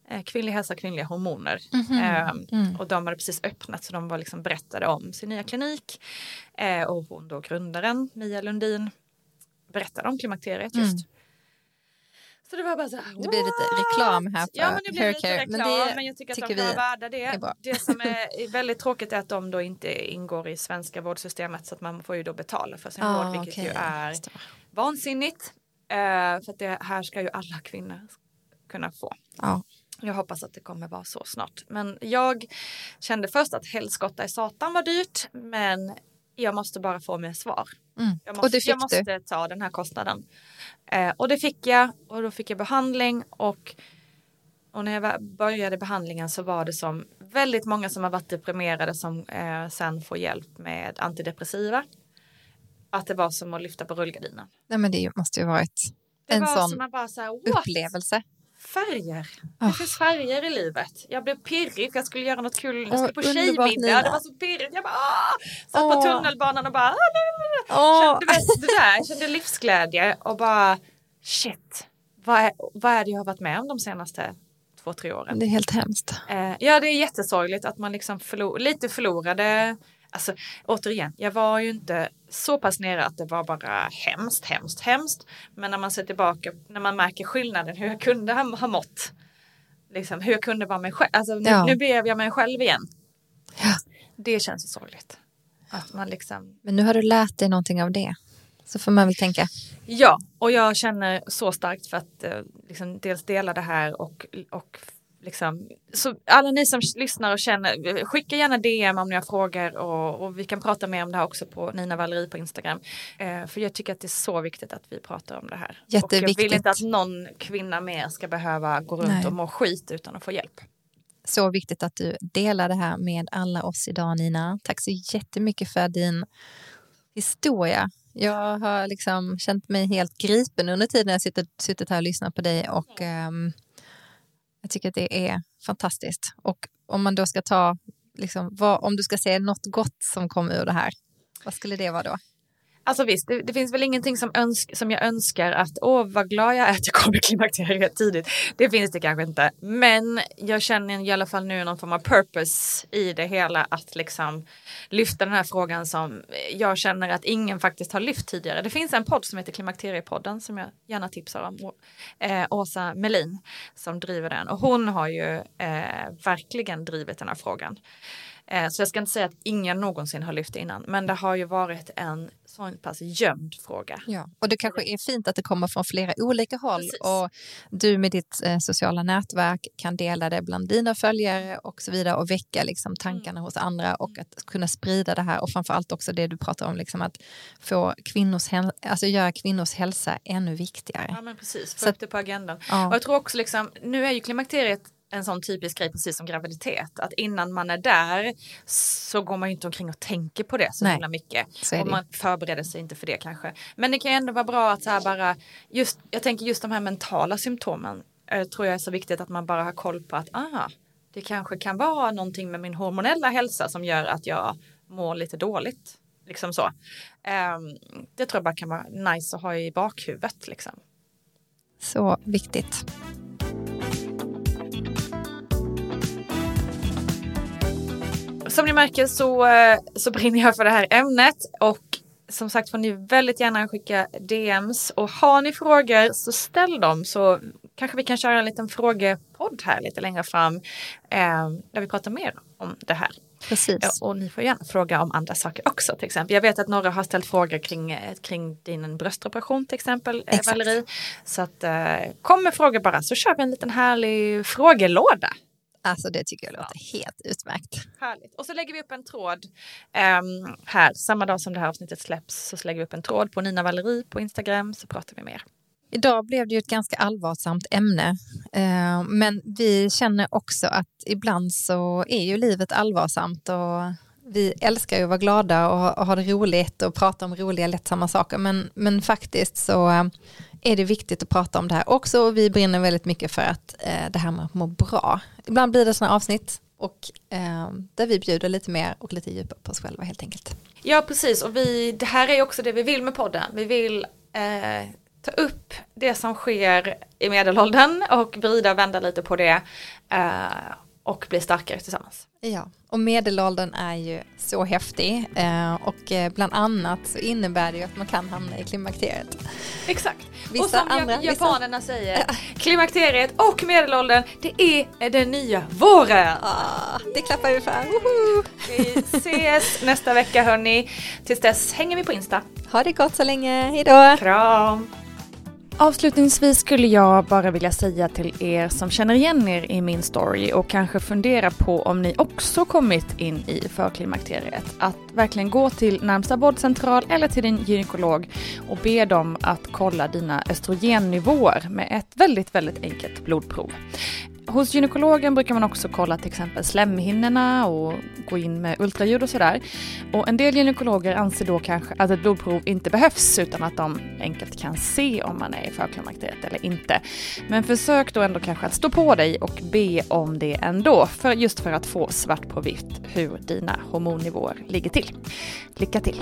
eh, kvinnlig hälsa, kvinnliga hormoner. Eh, Mm. Och de hade precis öppnat så de var liksom berättade om sin nya klinik. Eh, och hon då grundaren, Mia Lundin, berättade om klimakteriet just. Så det var bara så här. Det blir lite reklam här för Ja men det blir lite reklam men men, det jag tycker att tycker de vara värda det. är. Det som är väldigt tråkigt är att de då inte ingår i svenska vårdsystemet så att man får ju då betala för sin Ah, vård vilket ju okej. är vansinnigt. Eh, för det här ska ju alla kvinnor kunna få. Ja. Jag hoppas att det kommer vara så snart. Men jag kände först att helskotta i satan var dyrt men jag måste bara få mig svar. Mm. Jag Och måste, det fick jag måste ta den här kostnaden. Eh, och det fick jag och då fick jag behandling och, och när jag började behandlingen så var det som väldigt många som har varit deprimerade som eh, sen får hjälp med antidepressiva. Att det var som att lyfta på rullgardinen. Nej, men det måste ju varit Det en sån bara så här, upplevelse. Färger. Ah. Det finns färger i livet. Jag blev pirrig för jag skulle göra något kul. Jag skulle på underbart, tjejmiddag. Det var så pirrigt. Jag bara ah! Satt Åh. på tunnelbanan och bara ah, Åh. kände, vet, det där, jag kände livsglädje och bara shit. Vad är, vad är det jag har varit med om de senaste två, tre åren? Det är helt hemskt. Eh, ja, det är jättesorgligt att man liksom förlor, lite förlorade. Alltså återigen, jag var ju inte så pass nere att det var bara hemskt, hemskt, hemskt. Men när man ser tillbaka, när man märker skillnaden, hur jag kunde ha, ha mått. Liksom, hur jag kunde vara mig själv. Alltså, nu, Ja. nu blev jag mig själv igen. Ja. Det känns ju sorgligt. Att man liksom, Men nu har du lärt dig någonting av det. Så får man väl tänka, ja, och jag känner så starkt för att eh, liksom, dels dela det här och, och liksom, så alla ni som lyssnar och känner, skicka gärna DM om ni har frågor och, och vi kan prata mer om det här också på Nina Valerie på Instagram. Eh, för jag tycker att det är så viktigt att vi pratar om det här. Och jag Jätteviktigt. vill inte att någon kvinna mer ska behöva gå runt Nej. och må skit utan att få hjälp. så viktigt att du delar det här med alla oss idag Nina. Tack så jättemycket för din historia. Jag har liksom känt mig helt gripen under tiden jag suttit, suttit här och lyssnat på dig och ehm, jag tycker att det är fantastiskt. Och om man då ska ta, liksom, vad, om du ska säga något gott som kom ur det här, vad skulle det vara då? Alltså visst, det, det finns väl ingenting som, önsk, som jag önskar att åh vad glad jag är att jag kom i klimakteriet tidigt. Det finns det kanske inte. Men jag känner i alla fall nu någon form av purpose i det hela att liksom lyfta den här frågan som jag känner att ingen faktiskt har lyft tidigare. Det finns en podd som heter Klimakteriepodden som jag gärna tipsar om. Eh, Åsa Melin som driver den och hon har ju eh, verkligen drivit den här frågan. Eh, Så jag ska inte säga att ingen någonsin har lyft det innan, men det har ju varit en så pass gömd fråga. Ja, och det kanske är fint att det kommer från flera olika håll Precis. och du med ditt eh, sociala nätverk kan dela det bland dina följare och så vidare och väcka liksom, tankarna hos andra och att kunna sprida det här och framför allt också det du pratar om, liksom, att få kvinnors, alltså göra kvinnors hälsa ännu viktigare. Ja men precis, få upp det på agendan. Ja. Och jag tror också liksom, nu är ju klimakteriet en sån typisk grej precis som graviditet. Att innan man är där så går man ju inte omkring och tänker på det så Nej, himla mycket. så Och man förbereder sig inte för det kanske. Men det kan ändå vara bra att så här bara, just, jag tänker just de här mentala symptomen. eh, tror jag är så viktigt att man bara har koll på att aha, det kanske kan vara någonting med min hormonella hälsa som gör att jag mår lite dåligt. Liksom så. Ehm, det tror jag bara kan vara nice att ha i bakhuvudet. Liksom. Så viktigt. Som ni märker så, eh, så brinner jag för det här ämnet och som sagt får ni väldigt gärna skicka DMs och har ni frågor så ställ dem så kanske vi kan köra en liten frågepodd här lite längre fram eh, där vi pratar mer om det här. Precis. Och ni får gärna fråga om andra saker också till exempel. Jag vet att några har ställt frågor kring, eh, kring din bröstoperation till exempel, eh, Exakt. Valerie. Så att eh, kom med frågor bara så kör vi en liten härlig frågelåda. Alltså det tycker jag låter helt utmärkt. Härligt. Och så lägger vi upp en tråd ehm, här, samma dag som det här avsnittet släpps så lägger vi upp en tråd på Nina Valerie på Instagram så pratar vi mer. Idag blev det ju ett ganska allvarsamt ämne, eh, men vi känner också att ibland så är ju livet allvarsamt och vi älskar ju att vara glada och ha, och ha det roligt och prata om roliga lättsamma saker, men, men faktiskt så eh, är det viktigt att prata om det här också och vi brinner väldigt mycket för att eh, det här med att må bra. Ibland blir det sådana avsnitt och eh, där vi bjuder lite mer och lite djupare på oss själva helt enkelt. Ja precis och vi, det här är också det vi vill med podden. Vi vill eh, ta upp det som sker i medelåldern och vrida och vända lite på det eh, och bli starkare tillsammans. Ja, och medelåldern är ju så häftig eh, och eh, bland annat så innebär det ju att man kan hamna i klimakteriet. Exakt. Vissa och som andra, andra, vissa- japanerna säger, klimakteriet och medelåldern, det är den nya våren. Ah, det klappar vi för. Woho! Vi ses nästa vecka hörni. Tills dess hänger vi på Insta. Ha det gott så länge, hejdå! Kram! Avslutningsvis skulle jag bara vilja säga till er som känner igen er i min story och kanske funderar på om ni också kommit in i förklimakteriet att verkligen gå till närmsta vårdcentral eller till din gynekolog och be dem att kolla dina östrogennivåer med ett väldigt, väldigt enkelt blodprov. Hos gynekologen brukar man också kolla till exempel slemhinnorna och gå in med ultraljud och sådär. Och en del gynekologer anser då kanske att ett blodprov inte behövs utan att de enkelt kan se om man är i förklimakteriet eller inte. Men försök då ändå kanske att stå på dig och be om det ändå, för just för att få svart på vitt hur dina hormonnivåer ligger till. Lycka till!